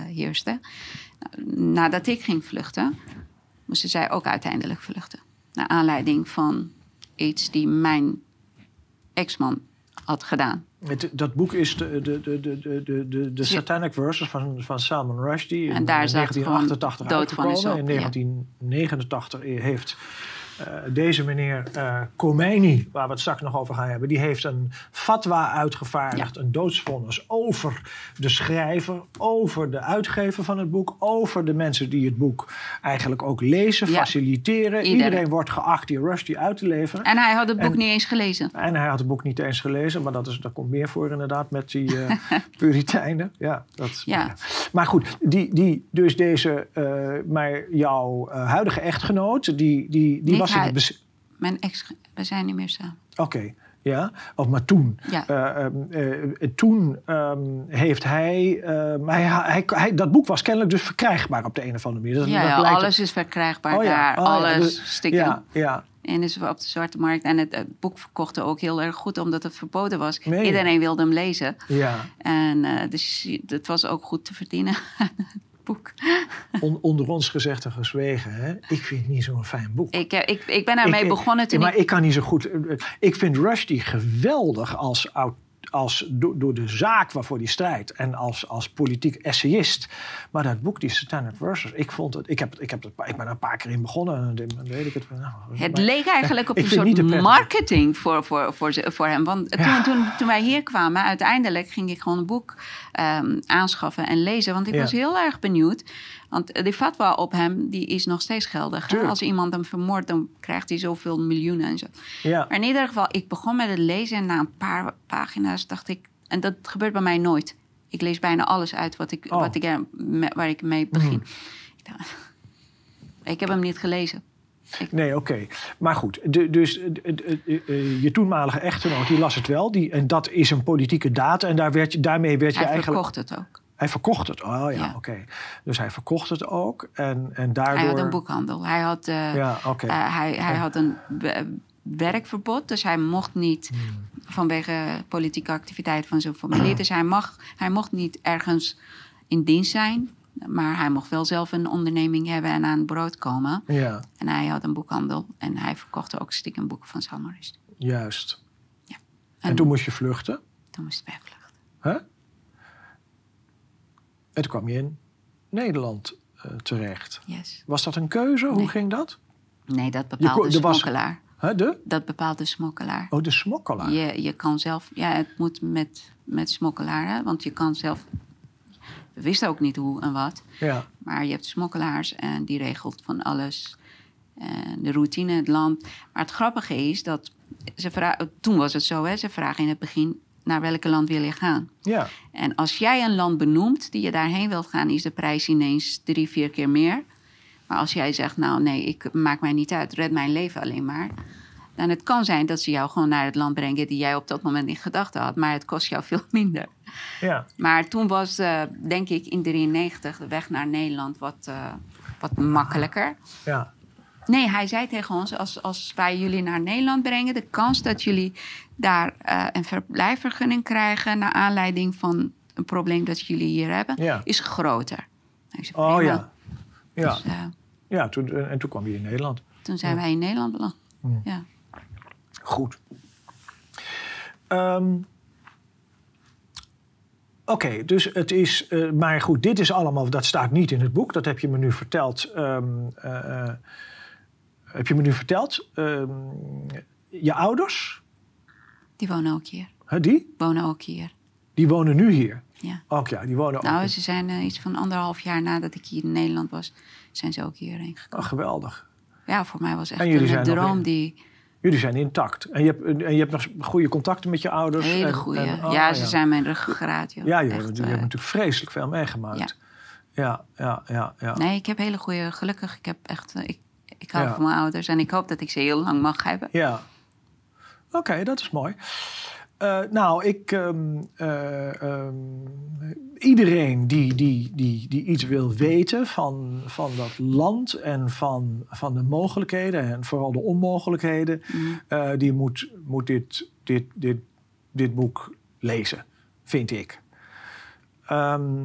heerste nadat ik ging vluchten, moesten zij ook uiteindelijk vluchten. Naar aanleiding van iets die mijn ex-man had gedaan. Het, dat boek is de, de, de, de, de, de, de, Satanic Verses van, van Salman Rushdie. En in daar zat 1988 gewoon doodvonnis uitgekomen. op, In ja. 1989 heeft deze meneer eh Khomeini, waar we het straks nog over gaan hebben... die heeft een fatwa uitgevaardigd, een doodsvonnis... over de schrijver, over de uitgever van het boek... over de mensen die het boek eigenlijk ook lezen, Ja. faciliteren. Iedereen. Iedereen wordt geacht die Rushdie uit te leveren. En hij had het boek En- niet eens gelezen. En hij had het boek niet eens gelezen, maar dat, is, dat komt meer voor inderdaad met die eh (laughs) Puritijnen. Ja, dat, Ja. Maar goed, die, die, dus deze, eh, maar jouw eh, huidige echtgenoot, die, die, die Niet was het. Mijn ex, we zijn niet meer samen. Oké, ja. Of maar toen. Ja. Eh, ehm, eh, toen ehm, heeft hij, ehm, hij, hij, hij- Dat boek was kennelijk dus verkrijgbaar op de een of andere manier. Dat, Ja, dat ja, alles is verkrijgbaar Oh daar. oh ja, alles dus-. Ja, ja. En is op de zwarte markt. En het, het boek verkochte ook heel erg goed, omdat het verboden was. Iedereen wilde hem lezen. ja. En eh, dus het was ook goed te verdienen, (laughs) boek. On- onder ons gezegd en gezwegen. Hè? Ik vind het niet zo'n fijn boek. Ik, eh, ik, ik ben ermee Ik- begonnen toen maar ik... kan niet zo goed. Ik vind Rushdie geweldig als, au- als do- door de zaak waarvoor hij strijdt en als, als politiek essayist. Maar dat boek, die Satanic Verses, ik vond het. Ik, heb, ik, heb het, ik ben er een paar keer in begonnen en dan weet ik het. Nou, Het maar- leek eigenlijk op een soort marketing voor, voor, voor, voor hem. Want toen, Ja. toen, toen wij hier kwamen, uiteindelijk ging ik gewoon een boek ehm, aanschaffen en lezen. Want ik Ja. was heel erg benieuwd. Want de fatwa op hem, die is nog steeds geldig. Tuurlijk. Als iemand hem vermoordt, dan krijgt hij zoveel miljoenen en zo. Ja, Maar in ieder geval, ik begon met het lezen en na een paar pagina's dacht ik... En dat gebeurt bij mij nooit. Ik lees bijna alles uit wat ik, Oh. wat ik waar ik mee begin. Ik, dacht, (laughs) ik heb hem niet gelezen. nee, oké. Maar goed, de, dus eh, je toenmalige echtgenoot, die las het wel. Die, en dat is een politieke daad. En daar werd je, daarmee werd je Hij eigenlijk. verkocht het ook. Hij verkocht het. Oh ja, Ja. oké. Dus hij verkocht het ook. En, en daardoor. Hij had een boekhandel. Hij had, eh, Ja, oké. eh, hij, hij had een we- werkverbod, dus hij mocht niet Hmm. vanwege politieke activiteit van zijn familie. Dus hij, mag, hij mocht niet ergens in dienst zijn, maar hij mocht wel zelf een onderneming hebben en aan het brood komen. Ja, En hij had een boekhandel en hij verkocht ook stiekem boeken van Salman Rushdie. juist. Ja. En, En- toen moest je vluchten. Toen moesten wij vluchten. Hè? En toen kwam je in Nederland eh, terecht. Yes. Was dat een keuze? Hoe Nee. ging dat? Nee, dat bepaalt de was- smokkelaar. Hè, de? Dat bepaalt de smokkelaar. Oh, de smokkelaar. Je, je kan zelf, ja, het moet met, met smokkelaar, hè? want je kan zelf we wisten ook niet hoe en wat. Ja. Maar je hebt smokkelaars en die regelt van alles. En de routine, het land. Maar het grappige is dat ze vragen, toen was het zo, hè, ze vragen in het begin naar welke land wil je gaan. Ja. En als jij een land benoemt die je daarheen wilt gaan, is de prijs ineens drie, vier keer meer. Maar als jij zegt, nou nee, ik maak mij niet uit, red mijn leven alleen maar. Dan het kan zijn dat ze jou gewoon naar het land brengen die jij op dat moment in gedachten had. Maar het kost jou veel minder. Ja. Maar toen was, uh, denk ik, in 93 de weg naar Nederland wat, uh, wat makkelijker. Ja. Nee, hij zei tegen ons: als, als wij jullie naar Nederland brengen, de kans dat jullie daar uh, een verblijfvergunning krijgen. naar aanleiding van een probleem dat jullie hier hebben, Ja. is groter. Zei, Oh ja. Ja. Dus, uh, ja toen, en toen kwam je in Nederland. toen zijn wij in Nederland beland. Ja. Goed. Ehm, Oké, dus het is. eh, maar goed, dit is allemaal. Dat staat niet in het boek. Dat heb je me nu verteld. ehm, eh, eh, heb je me nu verteld? Ehm, je ouders, Die wonen ook hier. hè, die? Wonen ook hier. Die wonen nu hier. Ja. Ook ja, die wonen ook. Nou, ze zijn eh, iets van anderhalf jaar nadat ik hier in Nederland was, zijn ze ook hierheen gekomen. Oh, geweldig. Ja, voor mij was echt En jullie een droom die Jullie zijn intact. En je hebt, en je hebt nog goede contacten met je ouders. hele goede. oh, ja, ze zijn mijn ruggengraat. Joh. Ja, joh, Echt, jullie eh, hebben natuurlijk vreselijk veel meegemaakt. Ja, ja, ja, ja. Nee, ik heb hele goede, gelukkig. Ik heb echt, eh, ik, ik hou van mijn ouders en ik hoop dat ik ze heel lang mag hebben. Ja. Oké, dat is mooi. Eh, nou, ik. ehm, eh, ehm, iedereen die, die, die, die iets wil weten van, van dat land en van, van de mogelijkheden en vooral de onmogelijkheden, eh, die moet, moet dit, dit, dit, dit boek lezen, vind ik. Ehm,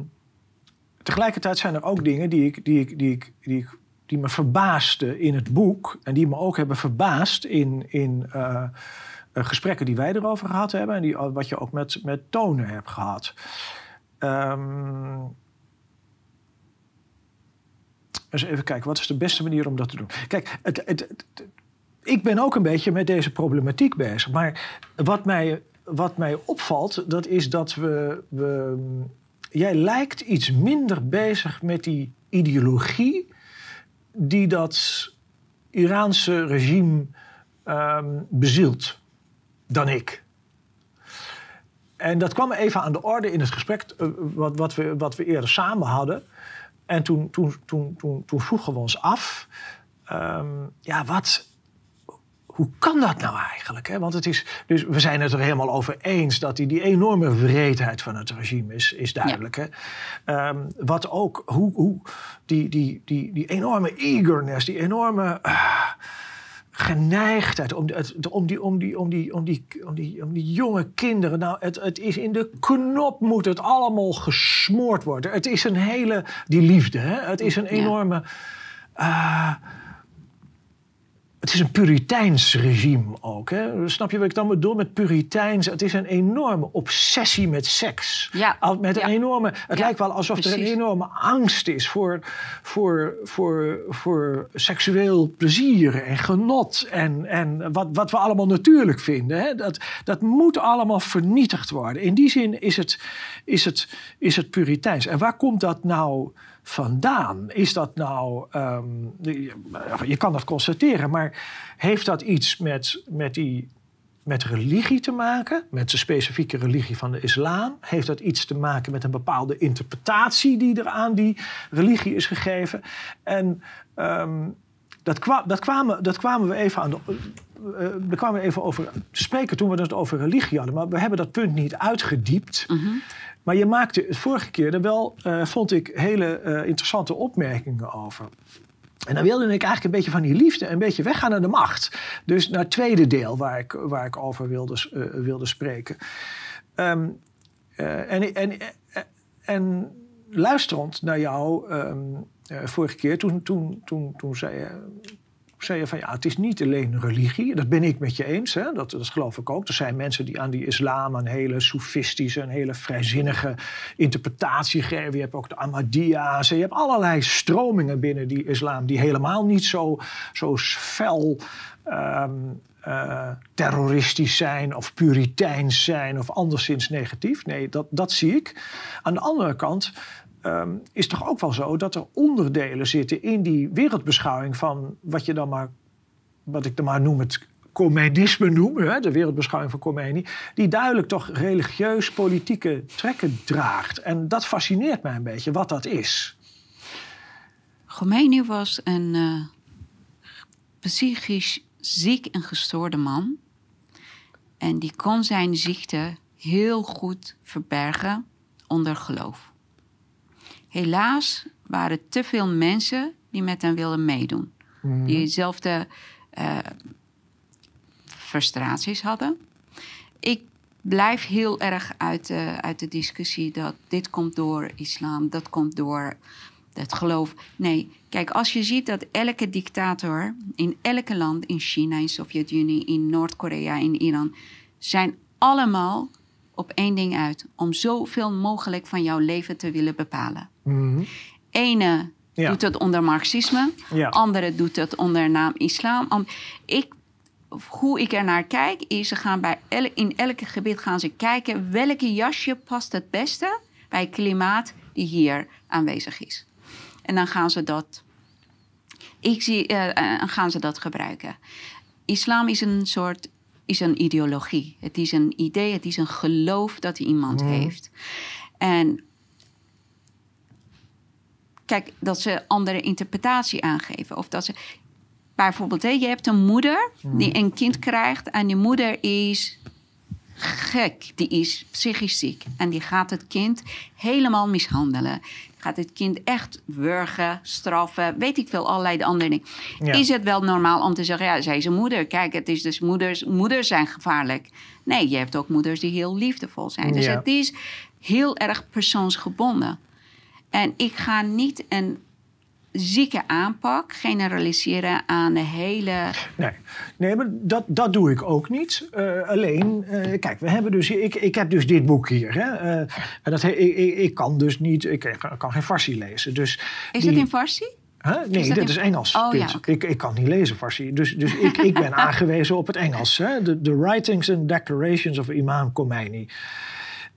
tegelijkertijd zijn er ook dingen die, ik, die, ik, die, ik, die, ik, die me verbaasden in het boek. En die me ook hebben verbaasd in, in gesprekken die wij erover gehad hebben. En die, wat je ook met, met Tonen hebt gehad. Ehm, eens even kijken, wat is de beste manier om dat te doen? Kijk, het, het, ik ben ook een beetje met deze problematiek bezig. Maar wat mij, wat mij opvalt, dat is dat we, we. Jij lijkt iets minder bezig met die ideologie die dat Iraanse regime ehm, bezielt dan ik. En dat kwam even aan de orde in het gesprek eh, wat, wat, we, wat we eerder samen hadden. En toen, toen, toen, toen, toen vroegen we ons af: ehm, ja, wat, hoe kan dat nou eigenlijk? Hè? Want het is, dus we zijn het er helemaal over eens dat die, die enorme wreedheid van het regime is, is duidelijk. Hè? Ehm, wat ook, hoe, hoe die, die, die, die enorme eagerness, die enorme ah, geneigdheid om, het- om, die, om, die, om, die, om, die, om, die, om die jonge kinderen. Nou, het, het is in de knop moet het allemaal gesmoord worden. Het is een hele, die liefde, hè? het is een Ja. enorme. Het is een puriteins regime ook. Hè? Snap je wat ik dan bedoel met puriteins? Het is een enorme obsessie met seks. Ja, Met een ja. enorme, het Ja, lijkt wel alsof er een enorme angst is voor, voor, voor, voor seksueel plezier en genot. En, en wat, wat we allemaal natuurlijk vinden. Hè? Dat, dat moet allemaal vernietigd worden. In die zin is het, is het, is het puriteins. En waar komt dat nou vandaan? Is dat nou, ehm, je- kan dat constateren, maar heeft dat iets met, met die met religie te maken, met de specifieke religie van de islam? Heeft dat iets te maken met een bepaalde interpretatie die er aan die religie is gegeven? En ehm, dat, dat, kwamen, dat kwamen we even aan de. Eh, daar kwamen we even over te spreken toen we het over religie hadden. Maar we hebben dat punt niet uitgediept. Maar je maakte het vorige keer er wel, eh, vond ik, hele eh, interessante opmerkingen over. En dan wilde ik eigenlijk een beetje van die liefde een beetje weggaan naar de macht. Dus naar het tweede deel waar ik, waar ik over wilde, wilde spreken. Ehm, eh, en, en, en, en luisterend naar jou ehm, eh, vorige keer, toen, toen, toen, toen zei je zei je van ja, het is niet alleen religie. Dat ben ik met je eens, hè? Dat, dat geloof ik ook. Er zijn mensen die aan die islam een hele soefistische, een hele vrijzinnige interpretatie geven. Je hebt ook de Ahmadiyya's. Je hebt allerlei stromingen binnen die islam die helemaal niet zo, zo fel ehm, eh, terroristisch zijn of puriteins zijn of anderszins negatief. Nee, dat, dat zie ik. Aan de andere kant ehm, is toch ook wel zo dat er onderdelen zitten in die wereldbeschouwing van wat je dan maar, wat ik dan maar noem het Khomenisme noem, hè, de wereldbeschouwing van Khomeini, die duidelijk toch religieus-politieke trekken draagt. En dat fascineert mij een beetje, wat dat is. Khomeini was een uh, psychisch ziek en gestoorde man. En die kon zijn ziekte heel goed verbergen onder geloof. Helaas waren te veel mensen die met hem wilden meedoen. Mm. Die dezelfde uh, frustraties hadden. Ik blijf heel erg uit de, uit de discussie dat dit komt door islam, dat komt door het geloof. Nee, kijk, als je ziet dat elke dictator in elke land, in China, in Sovjet-Unie, in Noord-Korea, in Iran, zijn allemaal op één ding uit: om zoveel mogelijk van jouw leven te willen bepalen. Mm Ene doet het onder marxisme, andere doet het onder naam islam. Ik hoe ik er naar kijk, is ze gaan bij in elke gebied gaan ze kijken welke jasje past het beste bij het klimaat die hier aanwezig is. En dan gaan ze dat, ik zie, uh, gaan ze dat gebruiken. Islam is een soort, is een ideologie. Het is een idee, het is een geloof dat iemand mhm. heeft. En kijk, dat ze andere interpretatie aangeven. Of dat ze, bijvoorbeeld, je hebt een moeder die hmm. een kind krijgt en die moeder is gek, die is psychisch ziek en die gaat het kind helemaal mishandelen. Gaat het kind echt wurgen, straffen, weet ik veel, allerlei andere dingen. Is het wel normaal om te zeggen, ja, zij is een moeder. Kijk, het is dus moeders, moeders zijn gevaarlijk. Nee, je hebt ook moeders die heel liefdevol zijn. Dus het is heel erg persoonsgebonden. En ik ga niet een zieke aanpak generaliseren aan de hele. Nee, nee maar dat, dat doe ik ook niet. Uh, alleen, uh, kijk, we hebben dus, ik, ik heb dus dit boek hier. Hè, uh, dat, ik, ik, ik, kan dus niet, ik kan geen Farsi lezen. Dus is het in Farsi? Huh? Nee, is dit is Engels. Oh, ja, ik, ik kan niet lezen Farsi. Dus, dus ik, ik ben (laughs) aangewezen op het Engels. Hè? De, the Writings and Declarations of Imam Khomeini.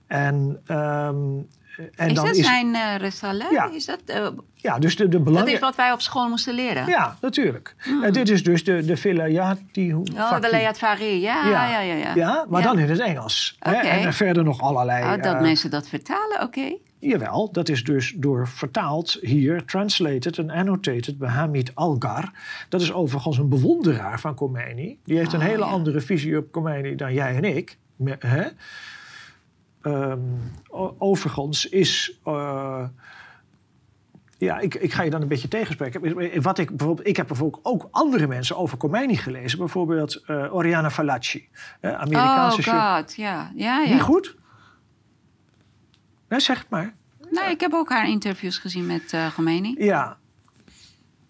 En um, en is dan dat is, zijn uh, Ja. Is dat, uh, ja, dus de, de belang... Dat is wat wij op school moesten leren. Ja, natuurlijk. Mm. En dit is dus de, de Vilayati... Oh, de Layat Fari, ja, ja. Ja, ja, ja. ja maar dan in het Engels. Okay. Hè? En verder nog allerlei... Oh, dat uh, mensen dat vertalen, oké. Okay. Jawel, dat is dus door vertaald hier, translated en annotated bij Hamid Algar. Dat is overigens een bewonderaar van Khomeini. Die heeft een oh, hele andere visie op Khomeini dan jij en ik. Hè? Um, overigens is. Uh, ja, ik, ik ga je dan een beetje tegenspreken. Wat ik, bijvoorbeeld, ik heb bijvoorbeeld ook andere mensen over Khomeini gelezen. Bijvoorbeeld uh, Oriana Fallaci, uh, Amerikaanse... Oh god, ja. ja, ja. Niet goed? Nee, zeg het maar. Nee, ik heb ook haar interviews gezien met uh, Khomeini. Ja.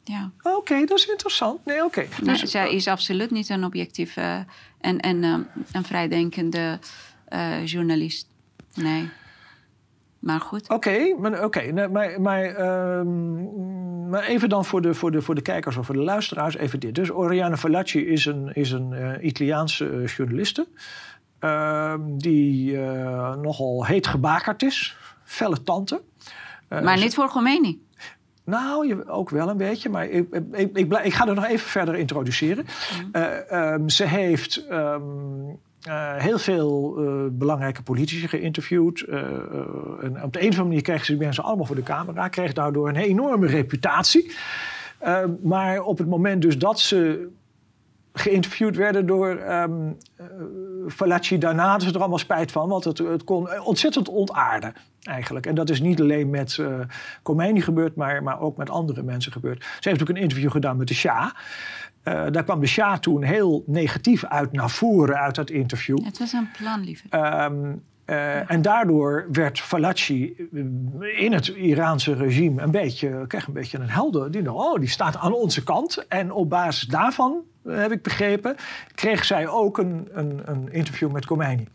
Ja. Oké, dat is interessant. Nee, oké. Dus, zij is absoluut niet een objectieve en, en een vrijdenkende journalist. Nee. Maar goed. Oké, maar, oké, maar, maar, ehm, maar even dan voor de, voor, de, voor de kijkers of voor de luisteraars even dit. Dus Oriana Fallaci is een, is een uh, Italiaanse uh, journaliste. Uh, die eh, nogal heet gebakerd is. Felle tante. maar niet voor Khomeini. Nou, je, ook wel een beetje, maar ik, ik, ik, ik, ga er nog even verder introduceren. Mm. ze heeft um, uh, heel veel uh, belangrijke politici geïnterviewd. Uh, en op de een of andere manier kregen ze mensen allemaal voor de camera. Kreeg daardoor een enorme reputatie. maar op het moment dus dat ze geïnterviewd werden door um, Fallaci daarna hadden ze er allemaal spijt van. Want het, het kon ontzettend ontaarden eigenlijk. En dat is niet alleen met uh, gebeurd, maar, maar ook met andere mensen gebeurd. Ze heeft ook een interview gedaan met de Shah. Uh, daar kwam de Shah toen heel negatief uit naar voren uit dat interview. Het was een plan, lieve. Um, uh, En daardoor werd Falaci in het Iraanse regime een beetje, kreeg een beetje een helder. Die, oh, die staat aan onze kant. En op basis daarvan, heb ik begrepen, kreeg zij ook een, een, een interview met Khomeini.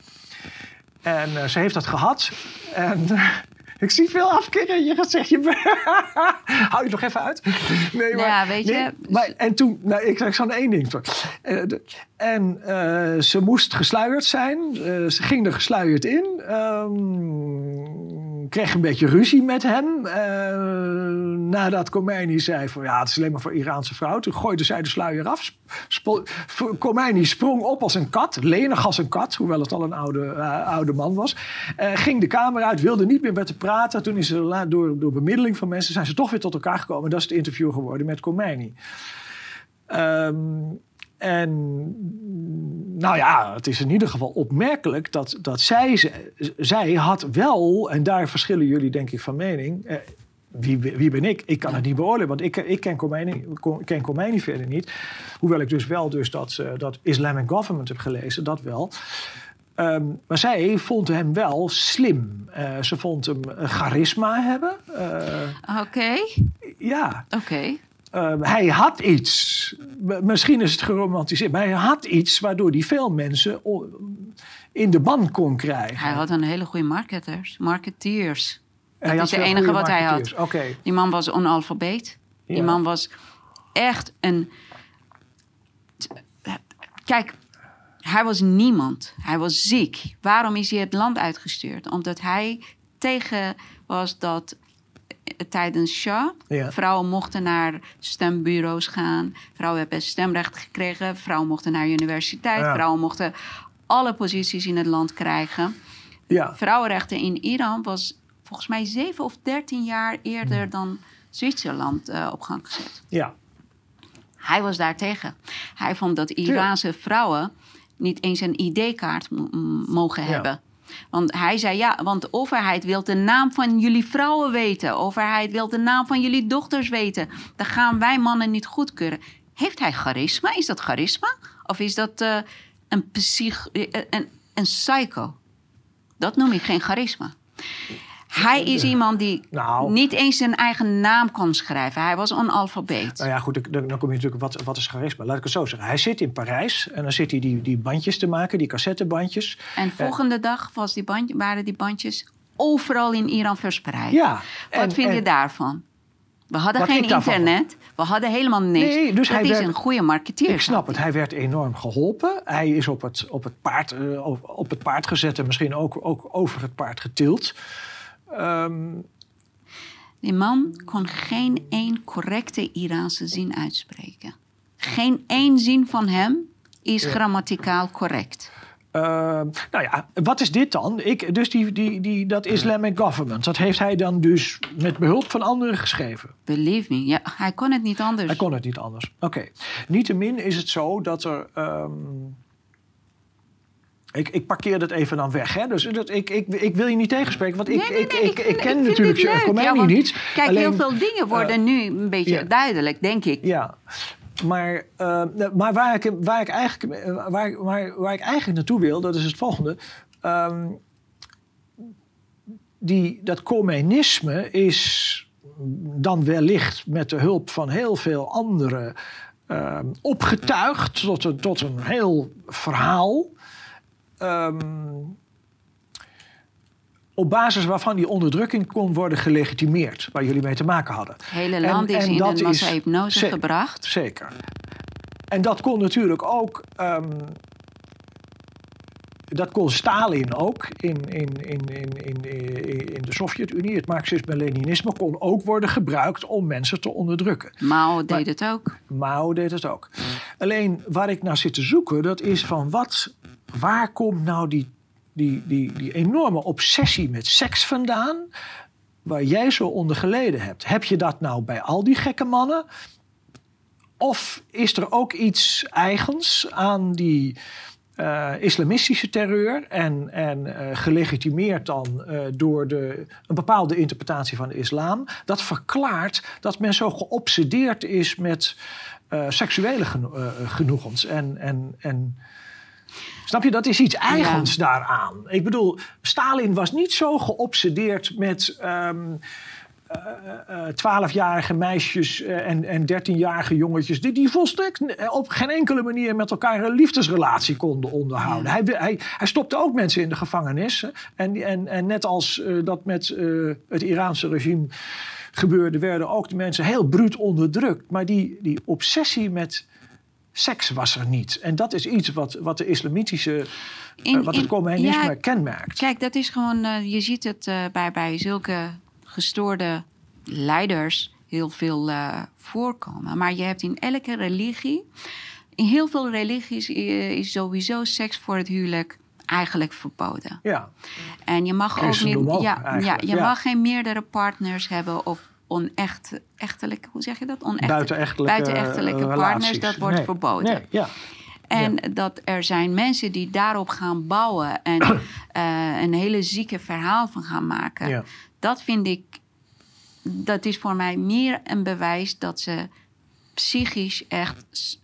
En uh, ze heeft dat gehad. En (laughs) ik zie veel afkeren in je gezicht. Je... (laughs) Hou je nog even uit? Nee, maar, ja, weet je. maar, en toen, nou, ik zeg zo'n één ding. Uh, en uh, ze moest gesluierd zijn. Uh, ze ging er gesluierd in. Um, kreeg een beetje ruzie met hem. eh, nadat Khomeini zei van ja, het is alleen maar voor Iraanse vrouwen. Toen gooide zij de sluier af. Khomeini sprong op als een kat, lenig als een kat, hoewel het al een oude, eh, oude man was. Eh, ging de kamer uit, wilde niet meer met hem praten. Toen is ze door, door bemiddeling van mensen zijn ze toch weer tot elkaar gekomen. Dat is het interview geworden met Khomeini. Ehm, en nou ja, het is in ieder geval opmerkelijk dat, dat zij, zij had wel, en daar verschillen jullie denk ik van mening. Eh, wie, wie ben ik? Ik kan het niet beoordelen, want ik, ik ken, Khomeini, ken Khomeini verder niet. Hoewel ik dus wel dus dat, eh, dat Islamic Government heb gelezen, dat wel. Ehm, maar zij vond hem wel slim. Eh, ze vond hem eh, charisma hebben. Oké, ja, oké. uh, hij had iets. Misschien is het geromantiseerd, maar hij had iets waardoor hij veel mensen in de ban kon krijgen. Hij had een hele goede marketers, marketeers. Hij dat had is het enige wat hij had. Oké. Die man was onalfabeet. Die man was echt een. Kijk, hij was niemand. Hij was ziek. Waarom is hij het land uitgestuurd? Omdat hij tegen was dat tijdens Shah Ja. vrouwen mochten naar stembureaus gaan. Vrouwen hebben stemrecht gekregen. Vrouwen mochten naar universiteit. Ja. Vrouwen mochten alle posities in het land krijgen. Ja. Vrouwenrechten in Iran was volgens mij 7 of 13 jaar eerder Hmm. dan Zwitserland eh, op gang gezet. ja. Hij was daar tegen. Hij vond dat Iraanse vrouwen niet eens een ID-kaart mogen hebben. Want hij zei ja, want de overheid wil de naam van jullie vrouwen weten. De overheid wil de naam van jullie dochters weten. Dat gaan wij mannen niet goedkeuren. Heeft hij charisma? Is dat charisma? Of is dat eh, een, psych, eh, een, een psycho? Dat noem ik geen charisma. Hij is iemand die Nou. niet eens zijn eigen naam kon schrijven. Hij was analfabeet. Nou ja, goed, dan, dan kom je natuurlijk, wat, wat is charisma? Laat ik het zo zeggen. Hij zit in Parijs en dan zit hij die, die bandjes te maken, die cassettebandjes. En volgende dag was die bandje, waren die bandjes overal in Iran verspreid. Ja. Wat en- vind je daarvan? We hadden geen internet. We hadden helemaal niks. Nee, dus dat hij is werd- een goede marketeer. Ik snap het. Hij werd enorm geholpen. Hij is op het, op het, paard, eh, op- op het paard gezet en misschien ook, ook over het paard getild. Ehm, Die man kon geen één correcte Iraanse zin uitspreken. Geen één zin van hem is grammaticaal correct. ehm, nou ja, wat is dit dan? Ik, dus die, die, die, dat Islamic Government, dat heeft hij dan dus met behulp van anderen geschreven. Believe me, ja, hij kon het niet anders. Hij kon het niet anders. Oké. Niettemin is het zo dat er. ehm, ik, ik parkeer dat even dan weg. Hè? Dus dat, ik, ik, ik wil je niet tegenspreken, want ik, Nee, nee, ik, nee, ik, ken natuurlijk. Khomeini Ja, niet. Kijk, Alleen- heel veel dingen worden nu een beetje duidelijk, denk ik. Ja, maar, eh, maar waar, ik, waar, ik eigenlijk, eh, waar, waar, waar ik eigenlijk naartoe wil, dat is het volgende. Ehm, die, dat Khomeinisme is dan wellicht met de hulp van heel veel anderen ehm, opgetuigd tot een, tot een heel verhaal. Ehm, op basis waarvan die onderdrukking kon worden gelegitimeerd, waar jullie mee te maken hadden. Het hele En- land is en in een massa-hypnose gebracht. Zeker. En dat kon natuurlijk ook. ehm, dat kon Stalin ook in, in, in, in, in, in de Sovjet-Unie. Het Marxisme-Leninisme kon ook worden gebruikt om mensen te onderdrukken. Mao deed het ook. Mao deed het ook. Alleen waar ik naar zit te zoeken, dat is van wat, waar komt nou die, die, die, die enorme obsessie met seks vandaan, waar jij zo onder geleden hebt? Heb je dat nou bij al die gekke mannen? Of is er ook iets eigens aan die eh, islamistische terreur en, en eh, gelegitimeerd dan eh, door de, een bepaalde interpretatie van de islam, dat verklaart dat men zo geobsedeerd is met seksuele geno- genoegens. En, en, en Snap je, dat is iets eigens daaraan. Ik bedoel, Stalin was niet zo geobsedeerd met ehm, twaalfjarige meisjes en, en dertienjarige jongetjes... Die, die volstrekt op geen enkele manier met elkaar een liefdesrelatie konden onderhouden. Hij, hij, hij stopte ook mensen in de gevangenis. En, en, en net als dat met het Iraanse regime gebeurde... werden ook de mensen heel bruut onderdrukt. Maar die, die obsessie met seks was er niet. En dat is iets wat, wat de islamitische, in, wat het communisme kenmerkt. Kijk, dat is gewoon, je ziet het bij, bij zulke gestoorde leiders heel veel voorkomen. Maar je hebt in elke religie, in heel veel religies is sowieso seks voor het huwelijk eigenlijk verboden. Ja. En je mag ook niet. ja, ja, je mag geen meerdere partners hebben of onecht, echtelijk, hoe zeg je dat? Onecht, buitenechtelijke, buitenechtelijke partners, dat wordt verboden. Nee, ja. En dat er zijn mensen die daarop gaan bouwen en uh, (clears throat) een hele zieke verhaal van gaan maken. Ja. Dat vind ik, dat is voor mij meer een bewijs dat ze psychisch echt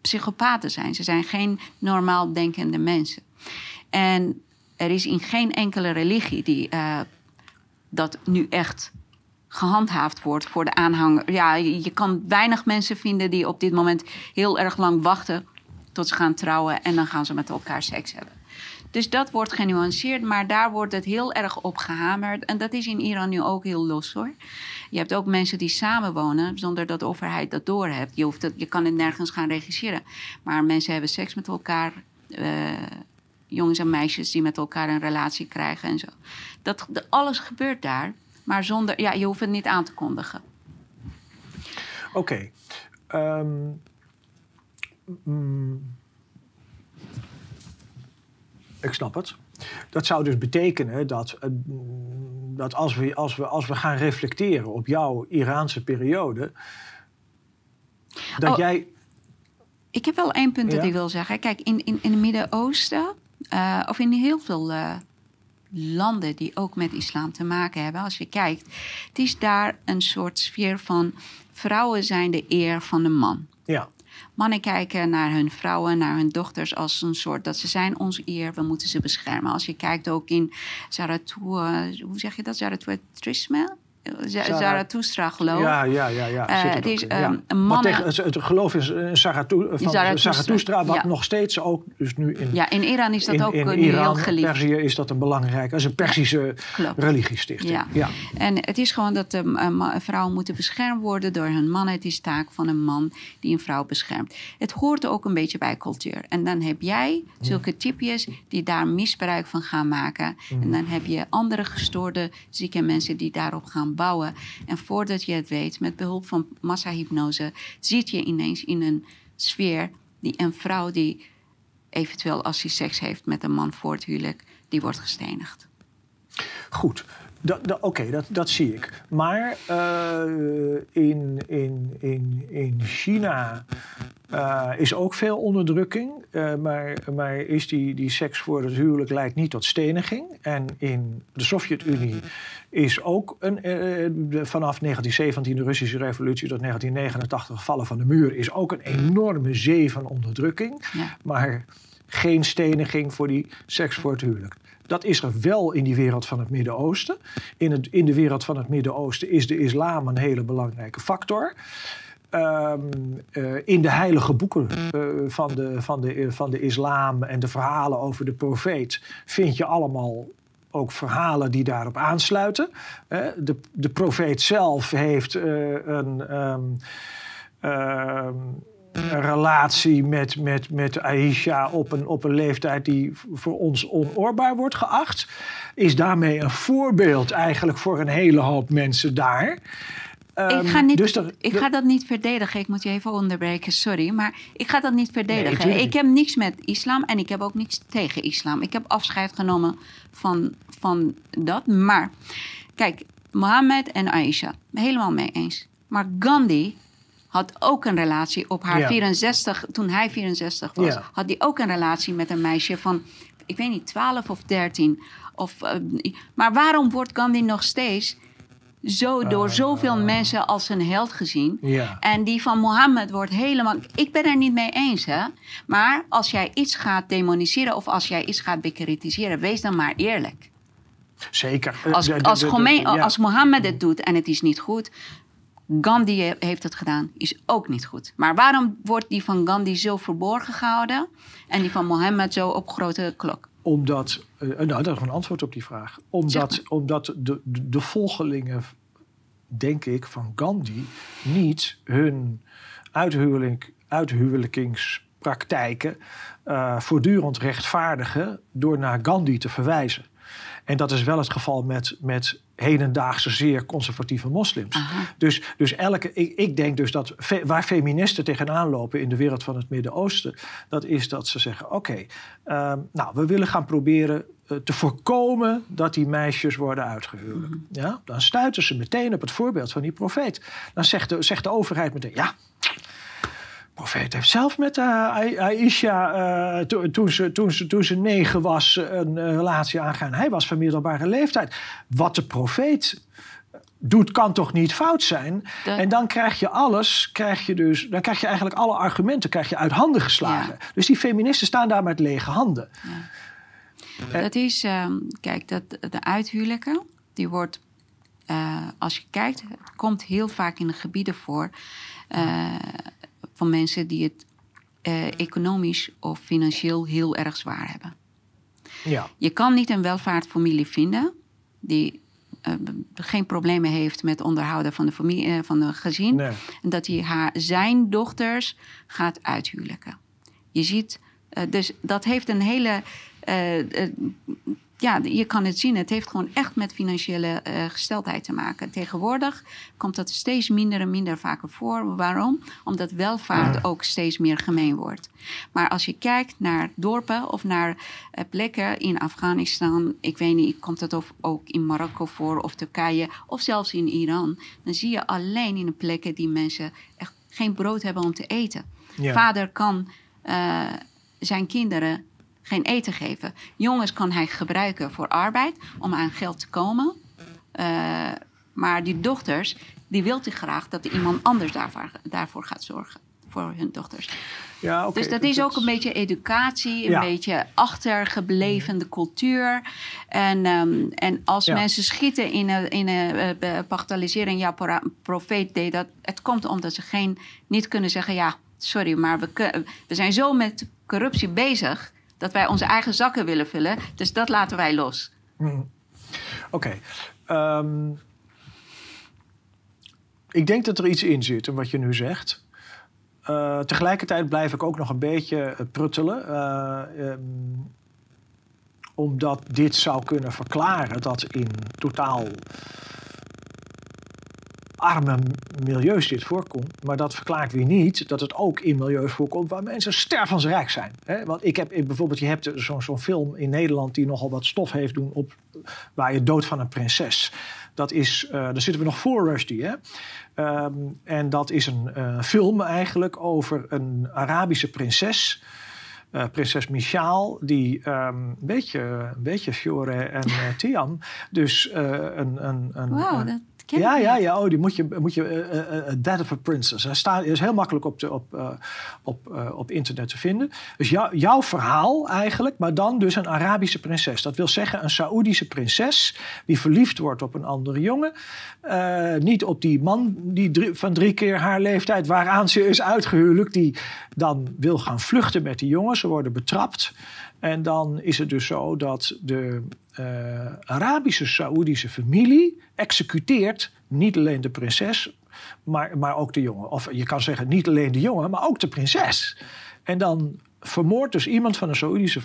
psychopaten zijn. Ze zijn geen normaal denkende mensen. En er is in geen enkele religie die uh, dat nu echt gehandhaafd wordt voor de aanhanger. Ja, je, kan weinig mensen vinden die op dit moment heel erg lang wachten tot ze gaan trouwen en dan gaan ze met elkaar seks hebben. Dus dat wordt genuanceerd, maar daar wordt het heel erg op gehamerd. En dat is in Iran nu ook heel los hoor. Je hebt ook mensen die samenwonen zonder dat de overheid dat doorhebt. Je, hoeft het, je kan het nergens gaan regisseren. Maar mensen hebben seks met elkaar. Uh, jongens en meisjes die met elkaar een relatie krijgen en zo. Dat, alles gebeurt daar, maar zonder, ja, je hoeft het niet aan te kondigen. Oké. Ehm, mm, ik snap het. Dat zou dus betekenen dat, eh, dat als, we, als, we, als we gaan reflecteren op jouw Iraanse periode, dat oh, jij. Ik heb wel één punt dat ik wil zeggen. Kijk, in, in, in het Midden-Oosten uh, of in heel veel uh, landen die ook met islam te maken hebben. Als je kijkt, het is daar een soort sfeer van vrouwen zijn de eer van de man. Ja. Mannen kijken naar hun vrouwen, naar hun dochters als een soort dat ze zijn onze eer, we moeten ze beschermen. Als je kijkt ook in Zarathustra, hoe zeg je dat, Zarathuatrisme? Zarathustra geloof. Ja, ja, ja. ja. Uh, het is um, mannen... tegen, het, geloof is uh, Zarathustra, wat nog steeds ook dus nu in... Ja, in Iran is dat ook in nu Iran, heel geliefd. Perzië is dat een belangrijke... Is een Persische ja, religiestichting. Ja. ja. En het is gewoon dat de uh, vrouwen moeten beschermd worden door hun mannen. Het is taak van een man die een vrouw beschermt. Het hoort ook een beetje bij cultuur. En dan heb jij zulke typjes die daar misbruik van gaan maken. En dan heb je andere gestoorde zieke mensen die daarop gaan bouwen. En voordat je het weet, met behulp van massahypnose, zit je ineens in een sfeer die een vrouw die eventueel als hij seks heeft met een man voor het huwelijk, die wordt gestenigd. Goed, Oké, dat, dat zie ik. Maar uh, in, in, in, in China uh, is ook veel onderdrukking. Uh, maar, maar is die, die seks voor het huwelijk leidt niet tot steniging. En in de Sovjet-Unie is ook een, vanaf 1917, de Russische revolutie, tot 1989, vallen van de muur, is ook een enorme zee van onderdrukking. Ja. Maar geen steniging voor die seks voor het huwelijk. Dat is er wel in die wereld van het Midden-Oosten. In, in de wereld van het Midden-Oosten is de islam een hele belangrijke factor. Ehm, eh, in de heilige boeken uh, van, de, van, de, van de islam en de verhalen over de profeet vind je allemaal ook verhalen die daarop aansluiten. De, de profeet zelf heeft een. Um, een relatie met, met, met Aisha op een, op een leeftijd die voor ons onoorbaar wordt geacht. Is daarmee een voorbeeld eigenlijk voor een hele hoop mensen daar. Ik ga, ehm, niet, dus ik ga dat niet verdedigen. Ik moet je even onderbreken, sorry. Maar ik ga dat niet verdedigen. ik heb niks met islam en ik heb ook niks tegen islam. Ik heb afscheid genomen van, van dat. Maar kijk, Mohammed en Aisha, helemaal mee eens. Maar Gandhi had ook een relatie op haar 64, toen hij 64 was, had hij ook een relatie met een meisje van, ik weet niet, 12 of 13. Of, uh, maar waarom wordt Gandhi nog steeds zo door uh, zoveel mensen als een held gezien? En die van Mohammed wordt helemaal. Ik ben er niet mee eens, hè? Maar als jij iets gaat demoniseren of als jij iets gaat bekritiseren, wees dan maar eerlijk. Zeker. Als, als, als Mohammed het doet en het is niet goed, Gandhi heeft het gedaan, is ook niet goed. Maar waarom wordt die van Gandhi zo verborgen gehouden en die van Mohammed zo op grote klok? Omdat, uh, nou dat is een antwoord op die vraag. Omdat, omdat de, de, volgelingen, denk ik, van Gandhi niet hun uithuwelijk uithuwelijkingspraktijken uh, voortdurend rechtvaardigen door naar Gandhi te verwijzen. En dat is wel het geval met, met hedendaagse zeer conservatieve moslims. Dus, dus elke, ik, ik denk dus dat waar feministen tegenaan lopen in de wereld van het Midden-Oosten, dat is dat ze zeggen: oké, ehm, nou, we willen gaan proberen eh, te voorkomen dat die meisjes worden uitgehuwelijk. Mhm. ja? Dan stuiten ze meteen op het voorbeeld van die profeet. Dan zegt de, zegt de overheid meteen: ja, profeet heeft zelf met uh, Aisha, uh, toen, ze, toen, ze, toen ze negen was, een relatie aangaan. Hij was van middelbare leeftijd. Wat de profeet doet, kan toch niet fout zijn? En dan krijg je alles, krijg je dus, dan krijg je eigenlijk alle argumenten krijg je uit handen geslagen. Dus die feministen staan daar met lege handen. Ja. Dat is, uh, kijk, dat, de uithuwelijken, die wordt, uh, als je kijkt, het komt heel vaak in de gebieden voor van mensen die het uh, economisch of financieel heel erg zwaar hebben. Ja. Je kan niet een welvaartfamilie vinden die uh, geen problemen heeft met onderhouden van de, familie, uh, van de gezin. Nee. En dat hij haar, zijn dochters gaat uithuwelijken. Je ziet, dus dat heeft een hele ja, je kan het zien. Het heeft gewoon echt met financiële uh, gesteldheid te maken. Tegenwoordig komt dat steeds minder en minder vaker voor. Waarom? Omdat welvaart ook steeds meer gemeen wordt. Maar als je kijkt naar dorpen of naar uh, plekken in Afghanistan, ik weet niet, komt dat of ook in Marokko voor of Turkije of zelfs in Iran, dan zie je alleen in de plekken die mensen echt geen brood hebben om te eten. Ja. Vader kan uh, zijn kinderen geen eten geven. Jongens kan hij gebruiken voor arbeid om aan geld te komen. Uh, maar die dochters, die wil hij graag dat iemand anders daarvoor, daarvoor gaat zorgen. Voor hun dochters. Ja, okay. Dus dat is ook een beetje educatie, een ja. beetje achtergeblevende cultuur. En, um, en als ja. mensen schieten in een, in een uh, bagatellisering, ja, profeet deed dat. Het komt omdat ze geen, niet kunnen zeggen, ja, sorry, maar we, we zijn zo met corruptie bezig dat wij onze eigen zakken willen vullen. Dus dat laten wij los. Mm. Oké. Ehm, ik denk dat er iets in zit in wat je nu zegt. Uh, tegelijkertijd blijf ik ook nog een beetje eh, pruttelen. Uh, um, omdat dit zou kunnen verklaren dat in totaal arme milieus dit voorkomt. Maar dat verklaart weer niet dat het ook in milieus voorkomt waar mensen stervensrijk zijn. Want ik heb bijvoorbeeld, je hebt zo'n zo film in Nederland die nogal wat stof heeft doen op waar je dood van een prinses. Dat is, uh, daar zitten we nog voor Rushdie. Hè? Um, en dat is een uh, film eigenlijk over een Arabische prinses. Uh, prinses Michal, die um, een beetje, een beetje Fiore en uh, Tian. Dus uh, een, een, een, wow, een ja, ja, ja. Oh, die moet je, moet je uh, uh, Death of a Princess. Hij staat, is heel makkelijk op, de, op, uh, op, op internet te vinden. Dus jou, jouw verhaal eigenlijk, maar dan dus een Arabische prinses. Dat wil zeggen een Saoedische prinses die verliefd wordt op een andere jongen. niet op die man die drie, van drie keer haar leeftijd waaraan ze is uitgehuwelijk. Die dan wil gaan vluchten met die jongen. Ze worden betrapt. En dan is het dus zo dat de uh, Arabische Saoedische familie executeert niet alleen de prinses, maar, maar ook de jongen. Of je kan zeggen niet alleen de jongen, maar ook de prinses. En dan vermoordt dus iemand van een Saoedische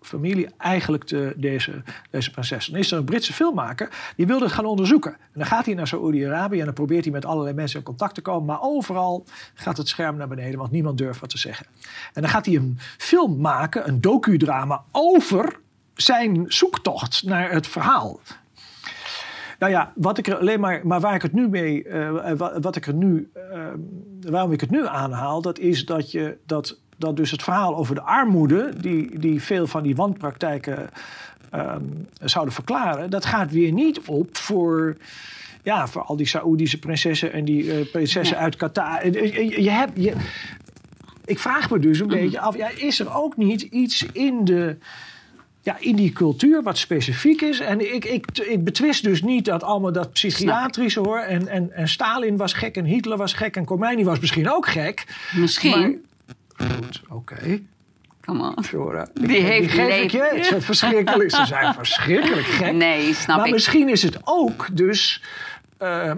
familie eigenlijk de, deze, deze prinses. Dan is er een Britse filmmaker die wilde het gaan onderzoeken. En dan gaat hij naar Saoedi-Arabië en dan probeert hij met allerlei mensen in contact te komen. Maar overal gaat het scherm naar beneden, want niemand durft wat te zeggen. En dan gaat hij een film maken, een docudrama over zijn zoektocht naar het verhaal. Nou ja, wat ik er alleen maar, maar waar ik het nu mee, uh, wat ik er nu, uh, waarom ik het nu aanhaal, dat is dat je dat dat dus het verhaal over de armoede, die, die veel van die wanpraktijken um, zouden verklaren, dat gaat weer niet op voor, ja, voor al die Saoedische prinsessen en die uh, prinsessen uit Qatar. Je, je, hebt, je, ik vraag me dus een mhm. beetje af, ja, is er ook niet iets in de ja, in die cultuur wat specifiek is. En ik, ik, ik betwist dus niet dat allemaal dat psychiatrische hoor. En, en, en Stalin was gek en Hitler was gek en Khomeini was misschien ook gek. Misschien. Goed, oké. Okay. Come on. Flora. Die, heeft die geef ik je. Het verschrikkelijk. Ze zijn verschrikkelijk gek. Nee, snap maar ik. misschien is het ook dus eh,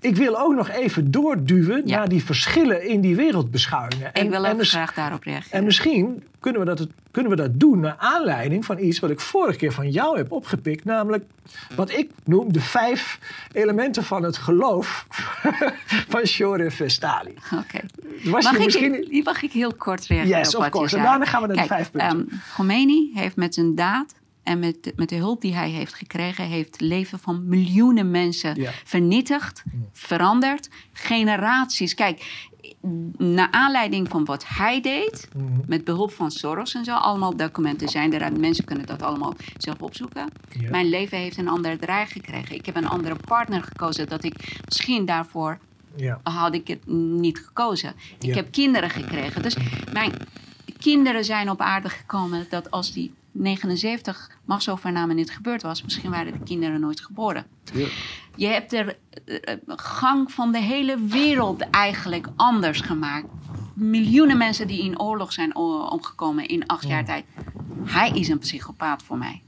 ik wil ook nog even doorduwen Ja. naar die verschillen in die wereldbeschouwingen. ik wil ook graag daarop reageren. en misschien kunnen we, dat, kunnen we dat doen naar aanleiding van iets wat ik vorige keer van jou heb opgepikt. Namelijk wat ik noem de vijf elementen van het geloof (laughs) van Shore Vestali. Oké. Was Mag, misschien... mag ik heel kort reageren Yes, op of wat course. En zei? daarna gaan we naar de vijf punten. ehm, Khomeini heeft met zijn daad en met, met de hulp die hij heeft gekregen... heeft het leven van miljoenen mensen Ja. vernietigd, veranderd. Generaties. Kijk, naar aanleiding van wat hij deed... Mhm. met behulp van Soros en zo... allemaal documenten zijn er. en Mensen kunnen dat allemaal zelf opzoeken. Mijn leven heeft een andere draai gekregen. Ik heb een andere partner gekozen... dat ik misschien daarvoor had ik het niet gekozen. Ik heb kinderen gekregen. Dus mijn kinderen zijn op aarde gekomen dat als die 79 machtsovername niet gebeurd was, misschien waren de kinderen nooit geboren. Ja. Je hebt de eh, gang van de hele wereld eigenlijk anders gemaakt. Miljoenen mensen die in oorlog zijn omgekomen in acht jaar tijd. Hij is een psychopaat voor mij.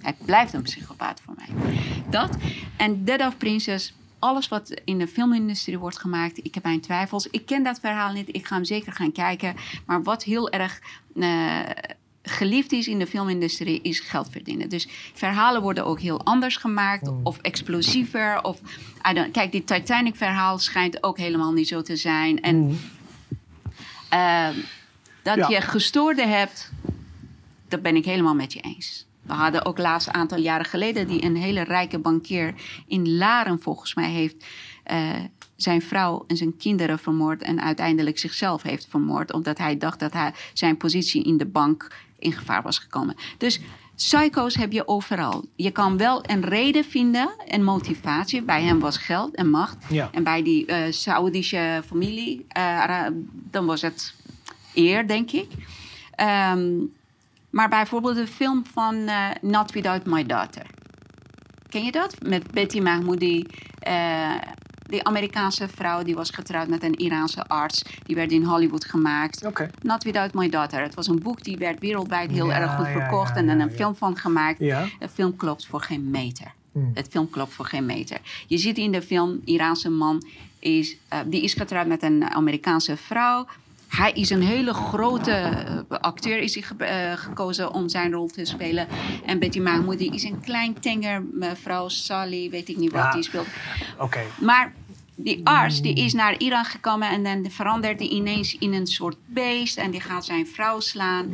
Hij blijft een psychopaat voor mij. Dat. En Dead of Princess, alles wat in de filmindustrie wordt gemaakt, ik heb mijn twijfels. Ik ken dat verhaal niet, ik ga hem zeker gaan kijken. Maar wat heel erg eh, geliefd is in de filmindustrie, is geld verdienen. Dus verhalen worden ook heel anders gemaakt, of explosiever. Of, kijk, dit Titanic-verhaal schijnt ook helemaal niet zo te zijn. En ehm, dat Ja. je gestoorde hebt, dat ben ik helemaal met je eens. We hadden ook laatst een aantal jaren geleden die een hele rijke bankier in Laren volgens mij heeft eh, zijn vrouw en zijn kinderen vermoord en uiteindelijk zichzelf heeft vermoord omdat hij dacht dat hij zijn positie in de bank in gevaar was gekomen. Dus psycho's heb je overal. Je kan wel een reden vinden en motivatie. Bij hem was geld en macht. Ja. En bij die eh Saoedische familie, eh, dan was het eer, denk ik. Ehm, maar bijvoorbeeld de film van eh, Not Without My Daughter. Ken je dat? Met Betty Mahmoudi. Die Amerikaanse vrouw die was getrouwd met een Iraanse arts. Die werd in Hollywood gemaakt. Oké. Not Without My Daughter. Het was een boek die werd wereldwijd heel Ja, erg goed ja, verkocht. ja, en ja, een film van gemaakt. De film klopt voor geen meter. Hmm. Het film klopt voor geen meter. Je ziet in de film, Iraanse man, is, eh, die is getrouwd met een Amerikaanse vrouw. Hij is een hele grote eh, acteur, is hij ge- eh, gekozen om zijn rol te spelen. En Betty Mahmoudi is een klein tenger mevrouw Sally, weet ik niet wat Ja. die speelt. Oké. Maar die arts die is naar Iran gekomen en dan verandert hij ineens in een soort beest en die gaat zijn vrouw slaan.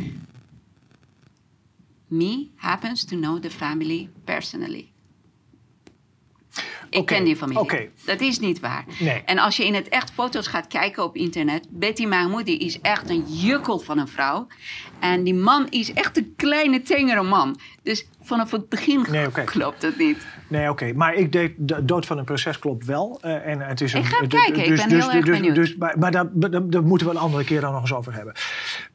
Me happens to know the family personally. Ik ken die familie. oké. Dat is niet waar. Nee. En als je in het echt foto's gaat kijken op internet, Betty Mahmoudi is echt een jukkel van een vrouw. En die man is echt een kleine, tengere man. Dus vanaf het begin Nee, (laughs) klopt het niet. Nee, oké. Maar ik deed de dood van een prinses klopt wel. eh, en het is een, Ik ga d- kijken, ik ben heel erg dus, benieuwd. Dus, maar maar daar, daar, daar moeten we een andere keer dan nog eens over hebben.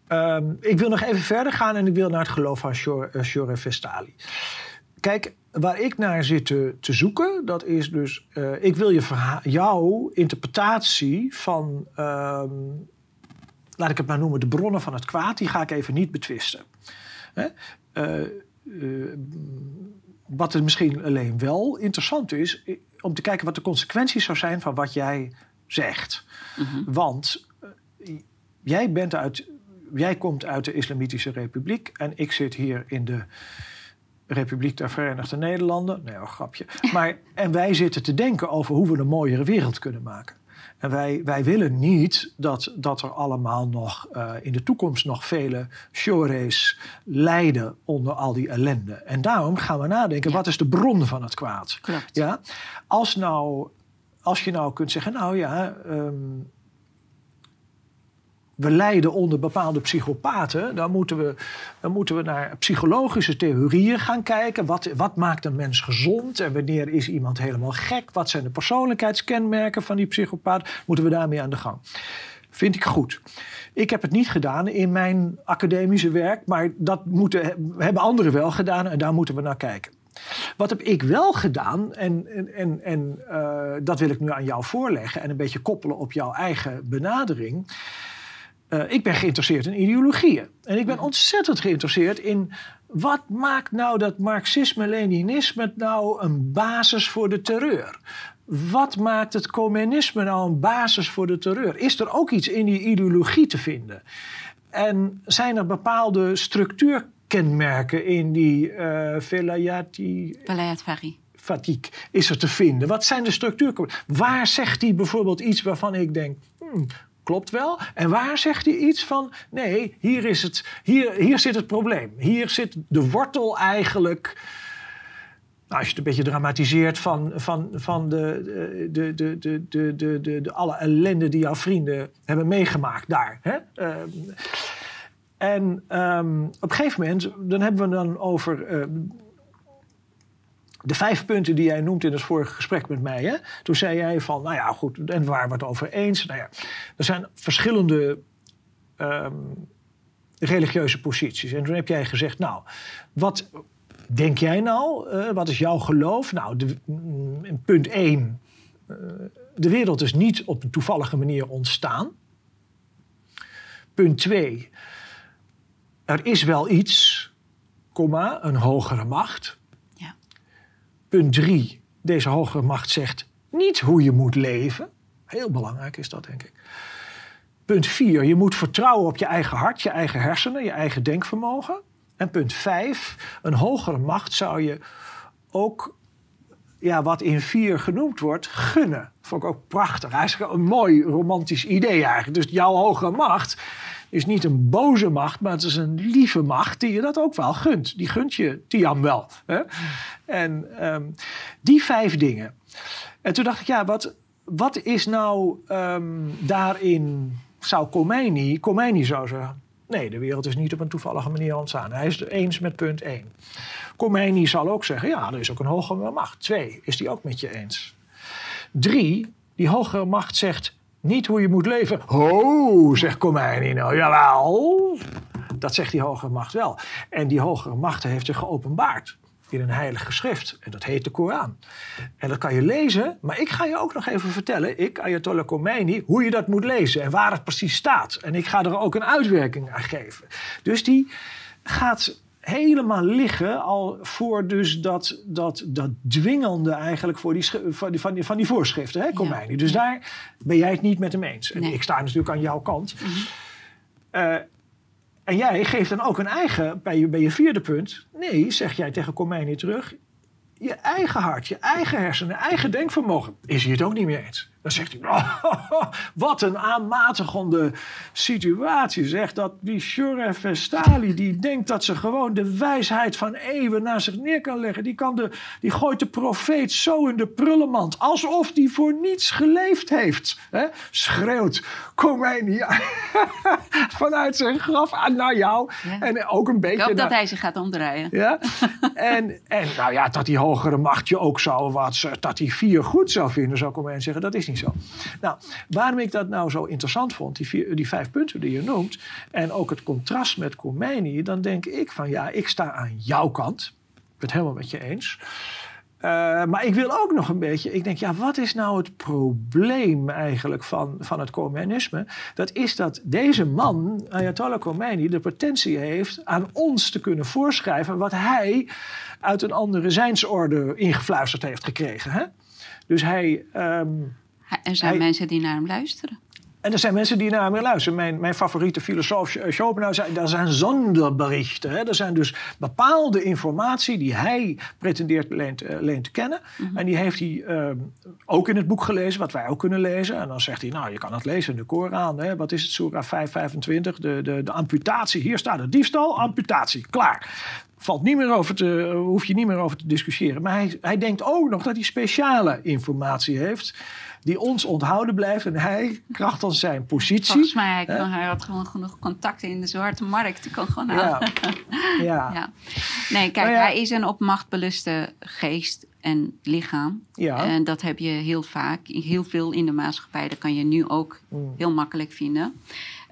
Ehm, ik wil nog even verder gaan en ik wil naar het geloof van Shore, eh, Vestali. Kijk, waar ik naar zit te, te zoeken, dat is dus... eh, ik wil je verha- jouw interpretatie van... ehm, laat ik het maar noemen, de bronnen van het kwaad... die ga ik even niet betwisten. Hè? Eh, eh, wat er misschien alleen wel interessant is, om te kijken wat de consequenties zou zijn van wat jij zegt. Want eh, jij, bent uit, jij komt uit de Islamitische Republiek en ik zit hier in de Republiek der Verenigde Nederlanden. Nee, een grapje. Maar, en wij zitten te denken over hoe we een mooiere wereld kunnen maken. En wij, wij willen niet dat, dat er allemaal nog eh, in de toekomst nog vele shores lijden onder al die ellende. En daarom gaan we nadenken, Ja. wat is de bron van het kwaad? Klopt. Ja? Als, nou, als je nou kunt zeggen, nou ja, ehm, we lijden onder bepaalde psychopaten, dan moeten we, dan moeten we naar psychologische theorieën gaan kijken. Wat, wat maakt een mens gezond en wanneer is iemand helemaal gek? Wat zijn de persoonlijkheidskenmerken van die psychopaat? Moeten we daarmee aan de gang? Vind ik goed. Ik heb het niet gedaan in mijn academische werk, maar dat moeten, hebben anderen wel gedaan en daar moeten we naar kijken. Wat heb ik wel gedaan, en, en, en, eh, dat wil ik nu aan jou voorleggen en een beetje koppelen op jouw eigen benadering. Eh, ik ben geïnteresseerd in ideologieën. En ik ben ontzettend geïnteresseerd in wat maakt nou dat Marxisme-Leninisme nou een basis voor de terreur? wat maakt het communisme nou een basis voor de terreur? Is er ook iets in die ideologie te vinden? En zijn er bepaalde structuurkenmerken in die uh, velayati... Fatigue is er te vinden? Wat zijn de structuurkenmerken? Waar zegt hij bijvoorbeeld iets waarvan ik denk... Hmm, klopt wel. En waar zegt hij iets van? Nee, hier, is het, hier, hier zit het probleem. Hier zit de wortel eigenlijk. Nou, als je het een beetje dramatiseert van, van, van de, de, de, de, de, de, de, alle ellende die jouw vrienden hebben meegemaakt daar. Hè? Ehm, en ehm, op een gegeven moment, dan hebben we dan over ehm, de vijf punten die jij noemt in het vorige gesprek met mij. Hè? Toen zei jij van, nou ja, goed, en we waren het over eens. Nou ja, er zijn verschillende um, religieuze posities. En toen heb jij gezegd, nou, wat, denk jij nou? Uh, wat is jouw geloof? Nou, mm, punt 1. Uh, eh, de wereld is niet op een toevallige manier ontstaan. Punt 2. Er is wel iets, een hogere macht. Punt 3. Deze hogere macht zegt niet hoe je moet leven. Heel belangrijk is dat, denk ik. Punt 4. Je moet vertrouwen op je eigen hart, je eigen hersenen, je eigen denkvermogen. En punt 5, een hogere macht zou je ook ja, wat in 4 genoemd wordt, gunnen. Vond ik ook prachtig. Eigenlijk een mooi romantisch idee eigenlijk. Dus jouw hogere macht is niet een boze macht, maar het is een lieve macht die je dat ook wel gunt. Die gunt je Tiam wel. Hè? En um, die vijf dingen. En toen dacht ik, ja, wat, wat is nou um, daarin, zou Khomeini, Khomeini zou zeggen, Nee, de wereld is niet op een toevallige manier ontstaan. Hij is het eens met punt 1. Khomeini zal ook zeggen, ja, er is ook een hogere macht. Twee, is die ook met je eens. Drie, die hogere macht zegt niet hoe je moet leven. Oh, zegt Khomeini nou, jawel. Dat zegt die hogere macht wel. En die hogere macht heeft zich geopenbaard in een heilige schrift. En dat heet de Koran. En dat kan je lezen, maar ik ga je ook nog even vertellen, ik, Ayatollah Khomeini, hoe je dat moet lezen en waar het precies staat. En ik ga er ook een uitwerking aan geven. Dus die gaat helemaal liggen al voor dus dat, dat, dat dwingende eigenlijk voor die, van, die, van, die, van die voorschriften, hè, Khomeini. Dus daar ben jij het niet met hem eens. En ik sta natuurlijk aan jouw kant. Mm en jij geeft dan ook een eigen, bij je, bij je vierde punt. Nee, zeg jij tegen Khomeini terug. Je eigen hart, je eigen hersenen, eigen denkvermogen. Is hij het ook niet meer eens? Dan zegt hij, oh, (laughs) wat een aanmatigende situatie. Zegt dat die Shuref Vestali, die denkt dat ze gewoon de wijsheid van eeuwen naar zich neer kan leggen. Die, kan de, die gooit de profeet zo in de prullenmand. Alsof die voor niets geleefd heeft. Hè? Schreeuwt Khomeini (laughs) vanuit zijn graf naar jou. En ook een beetje... Ik hoop dat hij zich gaat omdraaien. Ja? (laughs) en, en nou ja, dat die hogere macht je ook zou... Wat, dat die vier goed zou vinden, zou Khomeini zeggen. Dat is niet zo. Nou, waarom ik dat nou zo interessant vond, die, vier, die vijf punten die je noemt, en ook het contrast met Khomeini, dan denk ik van ja, ik sta aan jouw kant. Ik ben het helemaal met je eens. Uh, maar ik wil ook nog een beetje. Ik denk, ja, wat is nou het probleem eigenlijk van, van het communisme? Dat is dat deze man, Ayatollah Khomeini, de potentie heeft aan ons te kunnen voorschrijven wat hij uit een andere zijnsorde ingefluisterd heeft gekregen. Hè? Dus hij. Um, er zijn mensen die naar hem luisteren. En er zijn mensen die naar hem luisteren. Mijn, mijn favoriete filosoof Schopenhauer zei... dat zijn zonderberichten. Hè? Er zijn dus bepaalde informatie die hij pretendeert alleen te, te kennen. Mhm. En die heeft hij uh, ook in het boek gelezen, wat wij ook kunnen lezen. En dan zegt hij, nou, je kan het lezen in de Koran. Hè? Wat is het, Surah 525, de, de, de amputatie. Hier staat het diefstal, amputatie, klaar valt niet meer over te, hoef je niet meer over te discussiëren. Maar hij, hij denkt ook nog dat hij speciale informatie heeft die ons onthouden blijft. En hij, krachtens zijn positie... Volgens mij, hij, kan, hij had gewoon genoeg contacten in de zwarte markt. Hij kan gewoon ja. (laughs) ja. ja. Nee, kijk, nou hij is een op macht beluste geest en lichaam. Ja. En dat heb je heel vaak, heel veel in de maatschappij. Dat kan je nu ook mm. heel makkelijk vinden.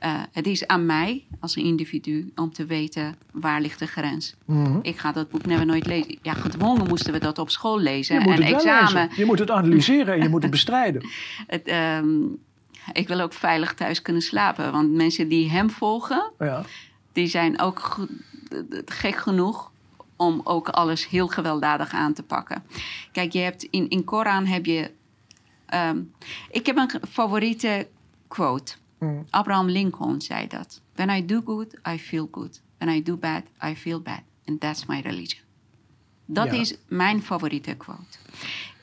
Uh, het is aan mij als een individu om te weten waar ligt de grens. Mm Ik ga dat boek never nooit lezen. Ja, gedwongen moesten we dat op school lezen. Je moet en het examen. Je moet het analyseren en je moet het bestrijden. (laughs) Het, um, ik wil ook veilig thuis kunnen slapen. Want mensen die hem volgen, ja. die zijn ook gek genoeg om ook alles heel gewelddadig aan te pakken. Kijk, je hebt in, in Koran heb je ehm, ik heb een favoriete quote. Mm. Abraham Lincoln zei dat. When I do good, I feel good. When I do bad, I feel bad. And that's my religion. Dat Ja. is mijn favoriete quote.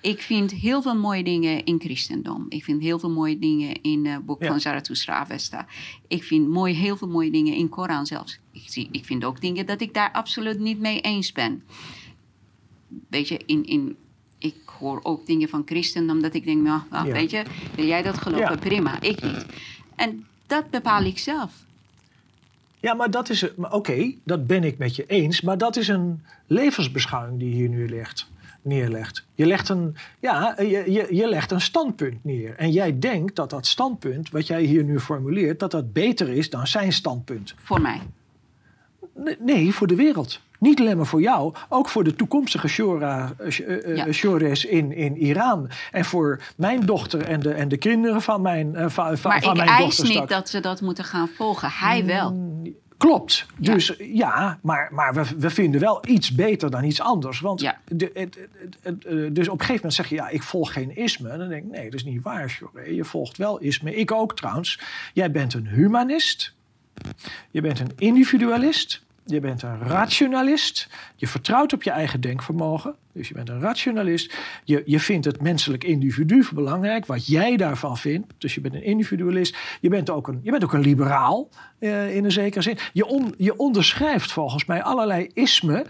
Ik vind heel veel mooie dingen in christendom. Ik vind heel veel mooie dingen in het boek Ja. van Zarathustra Avesta. Ik vind mooi, heel veel mooie dingen in Koran zelfs. Ik, zie, ik vind ook dingen dat ik daar absoluut niet mee eens ben. Weet je, in, in, ik hoor ook dingen van christendom dat ik denk, nou, nou, Ja. weet je, wil jij dat geloven? Prima, ik niet. En dat bepaal ik zelf. Ja, maar dat is. Oké, dat ben ik met je eens. Maar dat is een levensbeschouwing die hier nu legt, neerlegt. Je legt, een, ja, je, je, je legt een standpunt neer. En jij denkt dat dat standpunt, wat jij hier nu formuleert, dat dat beter is dan zijn standpunt. Voor mij. Nee, voor de wereld. Niet alleen maar voor jou, ook voor de toekomstige Shora, eh, eh, Ja. Shores in, in Iran. En voor mijn dochter en de, en de kinderen van mijn, eh, van, van, Maar van ik mijn eis dochter niet dat ze dat moeten gaan volgen. Hij wel. Mm, Klopt. Ja. Dus ja, maar, maar we, we vinden wel iets beter dan iets anders. Want Ja. de, het, het- het- eh, dus op een gegeven moment zeg je, ja, ik volg geen isme. Dan denk ik, nee, dat is niet waar, Sjoré. Je volgt wel isme. Ik ook trouwens. Jij bent een humanist. Je bent een individualist. Je bent een rationalist. Je vertrouwt op je eigen denkvermogen. Dus je bent een rationalist. Je, je vindt het menselijk individu belangrijk. Wat jij daarvan vindt. Dus je bent een individualist. Je bent ook een, je bent ook een liberaal. eh, in een zekere zin. Je, on- je onderschrijft volgens mij allerlei ismen.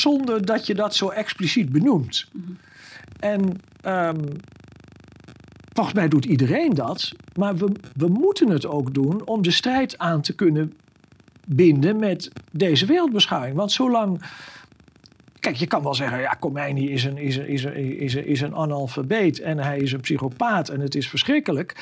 Zonder dat je dat zo expliciet benoemt. En ehm, volgens mij doet iedereen dat. Maar we, we moeten het ook doen om de strijd aan te kunnen binden met deze wereldbeschouwing. Want zolang. Kijk, je kan wel zeggen, ja, Khomeini is een, is, een, is, een, is, een, is een analfabeet en hij is een psychopaat en het is verschrikkelijk.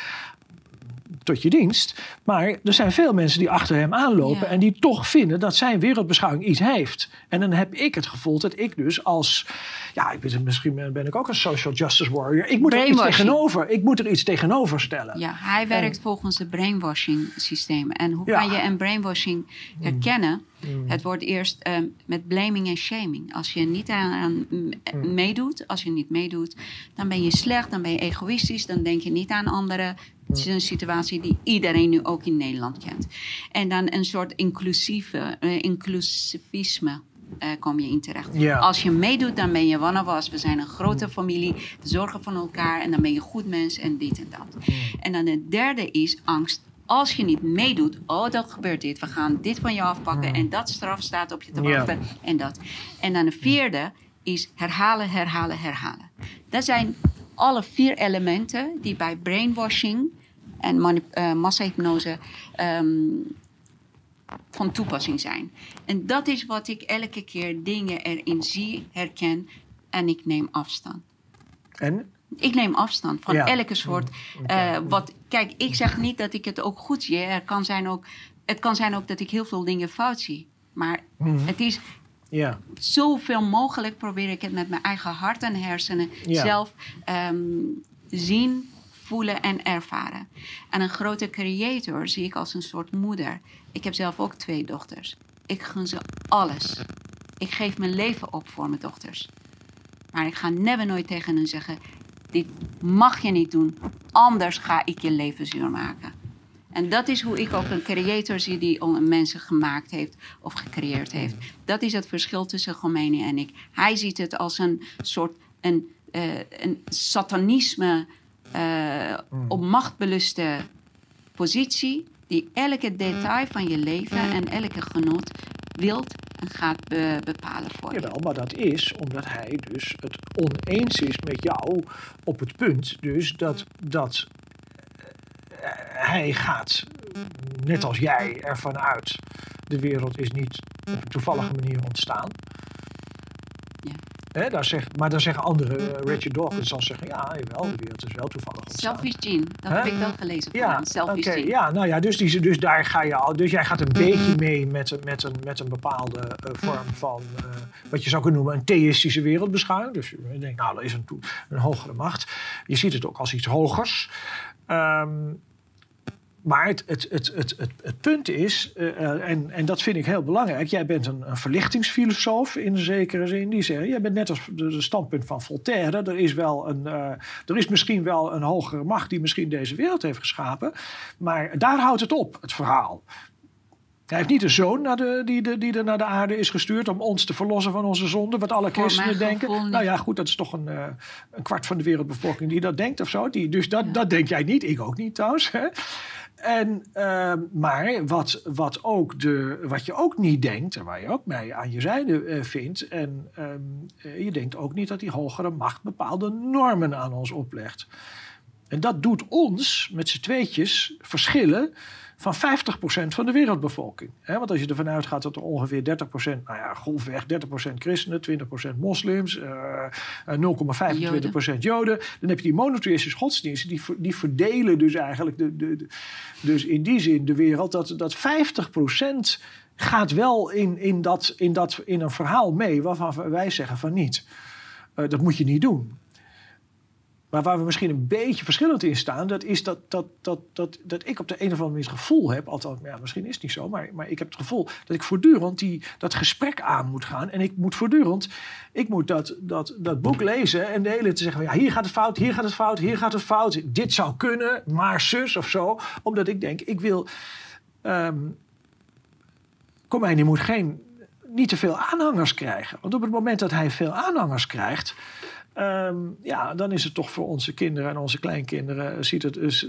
Tot je dienst. Maar er zijn veel mensen die achter hem aanlopen Ja. en die toch vinden dat zijn wereldbeschouwing iets heeft. En dan heb ik het gevoel dat ik dus als. Ja, ik ben, misschien ben ik ook een social justice warrior. Ik moet er iets tegenover. Ik moet er iets tegenover stellen. Ja, hij werkt volgens het brainwashing systeem. En hoe Ja. kan je een brainwashing herkennen? Het wordt eerst ehm, met blaming en shaming. Als je niet aan, aan m- meedoet, als je niet meedoet, dan ben je slecht, dan ben je egoïstisch, dan denk je niet aan anderen. Het is een situatie die iedereen nu ook in Nederland kent. En dan een soort inclusieve, eh, inclusivisme eh, kom je in terecht. Als je meedoet, dan ben je one of us. We zijn een grote familie, we zorgen van elkaar en dan ben je een goed mens en dit en dat. En dan het derde is angst. Als je niet meedoet, oh, dan gebeurt dit. We gaan dit van je afpakken en dat straf staat op je te Ja. wachten en dat. En dan de vierde is herhalen, herhalen, herhalen. Dat zijn alle vier elementen die bij brainwashing en eh, massahypnose ehm, van toepassing zijn. En dat is wat ik elke keer dingen erin zie, herken en ik neem afstand. En? Ik neem afstand van Ja. elke soort. eh, wat, kijk, ik zeg niet dat ik het ook goed zie. Er kan zijn ook, het kan zijn ook dat ik heel veel dingen fout zie. Maar Mhm. het is Ja. zoveel mogelijk probeer ik het met mijn eigen hart en hersenen Ja. zelf ehm, zien, voelen en ervaren. En een grote creator zie ik als een soort moeder. Ik heb zelf ook twee dochters. Ik gun ze alles. Ik geef mijn leven op voor mijn dochters. Maar ik ga never nooit tegen hen zeggen: dit mag je niet doen, anders ga ik je leven zuur maken. En dat is hoe ik ook een creator zie die mensen gemaakt heeft of gecreëerd heeft. Dat is het verschil tussen Khomeini en ik. Hij ziet het als een soort een, eh, een satanisme eh, op machtbeluste positie die elke detail van je leven en elke genot wilt gaat be- bepalen voor je. Jawel, maar dat is omdat hij dus het oneens is met jou op het punt dus dat, dat eh, hij gaat, net als jij, ervan uit... de wereld is niet op een toevallige manier ontstaan. Hè, daar zegt, maar dan zeggen andere, eh, Richard Dawkins zal zeggen... ja, jawel, de wereld is wel toevallig ontstaan. Selfish gene, dat heb ik wel gelezen van Ja, gene. ja, nou ja, dus, die, dus daar ga je al. Dus jij gaat een beetje mee met, een- met, een, met een bepaalde eh, vorm van eh, wat je zou kunnen noemen een theïstische wereldbeschouwing. Dus je denkt, nou, er is een, een hogere macht. Je ziet het ook als iets hogers. Ehm, maar het, het, het, het, het, het punt is, uh, uh, en, en dat vind ik heel belangrijk... jij bent een, een verlichtingsfilosoof in zekere zin. Die zegt, jij bent net als de standpunt van Voltaire... Er is, wel een, uh, er is misschien wel een hogere macht die misschien deze wereld heeft geschapen... maar daar houdt het op, het verhaal. Hij heeft niet een zoon naar de, die, de, die er naar de aarde is gestuurd om ons te verlossen van onze zonde, wat alle christenen denken. Nou ja, goed, dat is toch een, uh, een, kwart van de wereldbevolking die dat denkt of zo. Die, dus dat, ja. dat denk jij niet, ik ook niet trouwens. Hè? En, uh, maar wat, wat, ook de, wat je ook niet denkt, en waar je ook mij aan je zijde uh, vindt, en uh, je denkt ook niet dat die hogere macht bepaalde normen aan ons oplegt. En dat doet ons met z'n tweetjes verschillen van 50% van de wereldbevolking. Want als je ervan uitgaat dat er ongeveer 30%, nou ja, golfweg 30% christenen, 20% moslims, uh, 0,25% Joden. Joden. Dan heb je die monotheïstische godsdiensten, die, die verdelen dus eigenlijk de, de, de, dus in die zin de wereld, dat, dat 50% gaat wel in, in, dat, in, dat, in een verhaal mee waarvan wij zeggen van niet. Uh, dat moet je niet doen. Maar waar we misschien een beetje verschillend in staan, dat is dat, dat, dat, dat, dat ik op de een of andere manier het gevoel heb, althans, ja, misschien is het niet zo, maar, maar ik heb het gevoel dat ik voortdurend die, dat gesprek aan moet gaan. En ik moet voortdurend, ik moet dat, dat, dat boek lezen en de hele te zeggen, ja, hier gaat het fout, hier gaat het fout, hier gaat het fout, dit zou kunnen, maar zus of zo. Omdat ik denk, ik wil, um, kom die moet geen, niet te veel aanhangers krijgen. Want op het moment dat hij veel aanhangers krijgt, Um, ja, dan is het toch voor onze kinderen en onze kleinkinderen ziet het, is,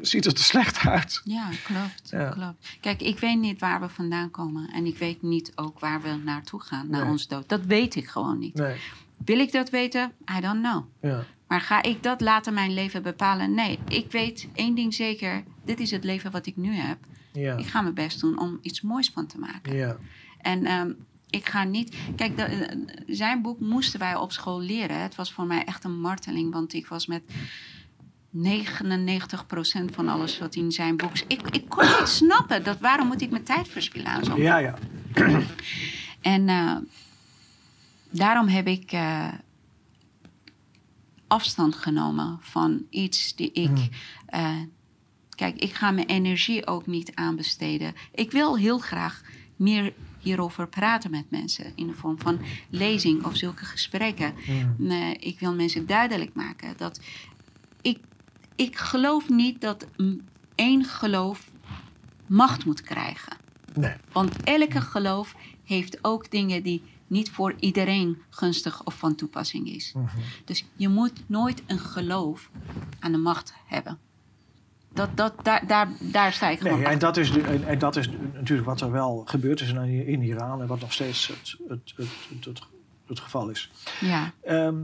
ziet het er slecht uit. Ja, klopt, ja. klopt. Kijk, ik weet niet waar we vandaan komen en ik weet niet ook waar we naartoe gaan, naar nee. ons dood. Dat weet ik gewoon niet. Nee. Wil ik dat weten? I don't know. Ja. Maar ga ik dat later mijn leven bepalen? Nee, ik weet één ding zeker. Dit is het leven wat ik nu heb. Ja. Ik ga mijn best doen om iets moois van te maken. Ja. En um, ik ga niet. Kijk, de, zijn boek moesten wij op school leren. Het was voor mij echt een marteling, want ik was met 99% van alles wat in zijn boek. Ik, ik kon niet snappen. Dat, waarom moet ik mijn tijd verspillen aan zo'n Ja, ja. (clears throat) En uh, daarom heb ik uh, afstand genomen van iets die ik. Hmm. Uh, kijk, ik ga mijn energie ook niet aanbesteden. Ik wil heel graag meer hierover praten met mensen in de vorm van lezing of zulke gesprekken. Hmm. Nee, ik wil mensen duidelijk maken dat ik, ik geloof niet dat één geloof macht moet krijgen. Nee. Want elke geloof heeft ook dingen die niet voor iedereen gunstig of van toepassing is. Mm -hmm. Dus je moet nooit een geloof aan de macht hebben. Dat, dat, daar, daar, daar sta ik gewoon nee, en dat, is, en, dat is natuurlijk wat er wel gebeurd is in, in Iran en wat nog steeds het, het, het, het, het, geval is. Ja, Ehm,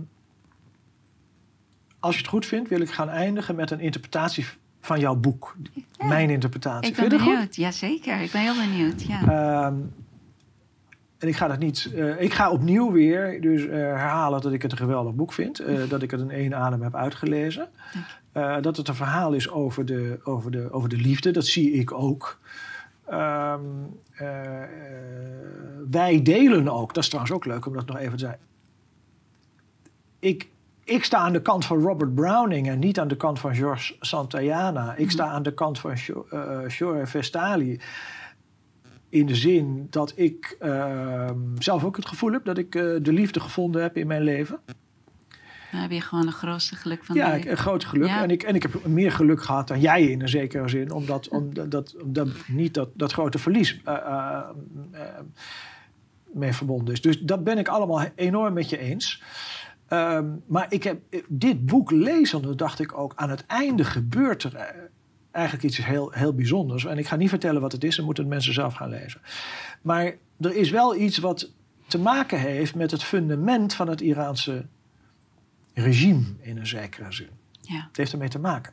als je het goed vindt, wil ik gaan eindigen met een interpretatie van jouw boek. Mijn interpretatie. ik ben Vind goed? benieuwd. Jazeker, ik ben heel benieuwd. Ja. Ehm, en ik ga dat niet. eh, ik ga opnieuw weer dus eh, herhalen dat ik het een geweldig boek vind. eh, dat ik het in één adem heb uitgelezen. Eh, dat het een verhaal is over de, over de, over de liefde. Dat zie ik ook. Ehm, eh, wij delen ook. Dat is trouwens ook leuk om dat nog even te zeggen. Ik, ik sta aan de kant van Robert Browning en niet aan de kant van George Santayana. Ik sta aan de kant van Sho- eh, Shore Vestali. In de zin dat ik ehm, zelf ook het gevoel heb dat ik de liefde gevonden heb in mijn leven. Dan heb je gewoon het grootste geluk van Ja, de ik, een groot geluk. Ja. En, ik, en ik heb meer geluk gehad dan jij in een zekere zin. Omdat, omdat dat, dat niet dat, dat grote verlies eh, eh, eh, mee verbonden is. Dus dat ben ik allemaal enorm met je eens. Ehm, maar ik heb dit boek lezende dacht ik ook... aan het einde gebeurt er eigenlijk iets heel, heel bijzonders. En ik ga niet vertellen wat het is. Dan moeten mensen zelf gaan lezen. Maar er is wel iets wat te maken heeft met het fundament van het Iraanse regime in een zekere zin. Ja. Het heeft ermee te maken.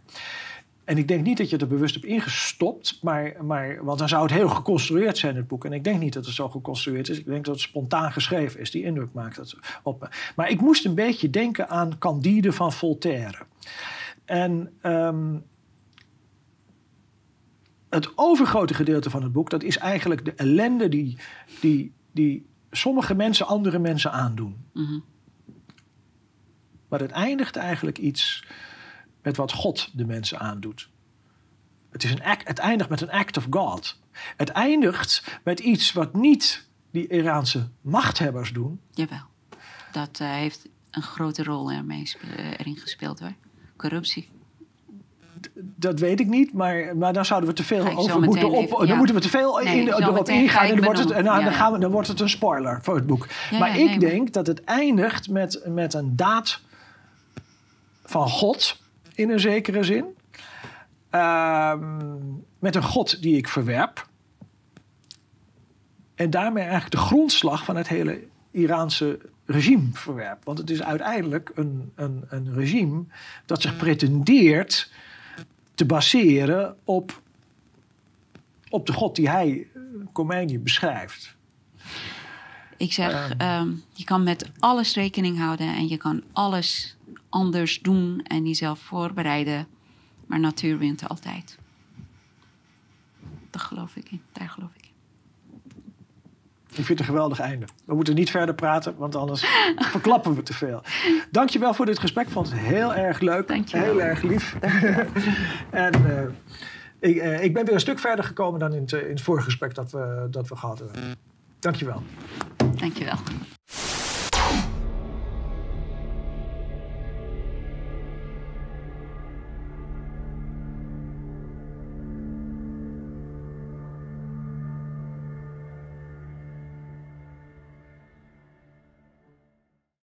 En ik denk niet dat je er bewust hebt ingestopt, maar, maar, want dan zou het heel geconstrueerd zijn, het boek. En ik denk niet dat het zo geconstrueerd is. Ik denk dat het spontaan geschreven is. Die indruk maakt het op me. Maar ik moest een beetje denken aan Candide van Voltaire. En ehm, het overgrote gedeelte van het boek, dat is eigenlijk de ellende die, die, die sommige mensen andere mensen aandoen. Mhm. Maar het eindigt eigenlijk iets met wat God de mensen aandoet. Het, is een act, het eindigt met een act of God. Het eindigt met iets wat niet die Iraanse machthebbers doen. Jawel. Dat uh, heeft een grote rol ermee, uh, erin gespeeld hoor. Corruptie. Dat weet ik niet, maar, maar dan zouden we te veel over moeten op. Even, ja. Dan moeten we te veel nee, in, erop ingaan en dan wordt, het, en dan, ja, dan, gaan we, dan wordt het een spoiler voor het boek. Ja, maar ik nee, denk maar... dat het eindigt met, met een daad van God, in een zekere zin. Uh, met een God die ik verwerp. En daarmee eigenlijk de grondslag van het hele Iraanse regime verwerp. Want het is uiteindelijk een, een, een regime dat zich pretendeert te baseren op, op de God die hij, Khomeini, beschrijft. Ik zeg, uh, um, je kan met alles rekening houden en je kan alles anders doen en jezelf voorbereiden. Maar natuur wint altijd. Daar geloof ik in. Daar geloof ik in. Ik vind het een geweldig einde. We moeten niet verder praten, want anders (laughs) verklappen we te veel. Dankjewel voor dit gesprek. Ik vond het heel erg leuk. Dankjewel. Heel erg lief. (laughs) en uh, ik, uh, ik, ben weer een stuk verder gekomen dan in het, in het vorige gesprek dat we, dat we gehad hebben. Dankjewel. Dankjewel.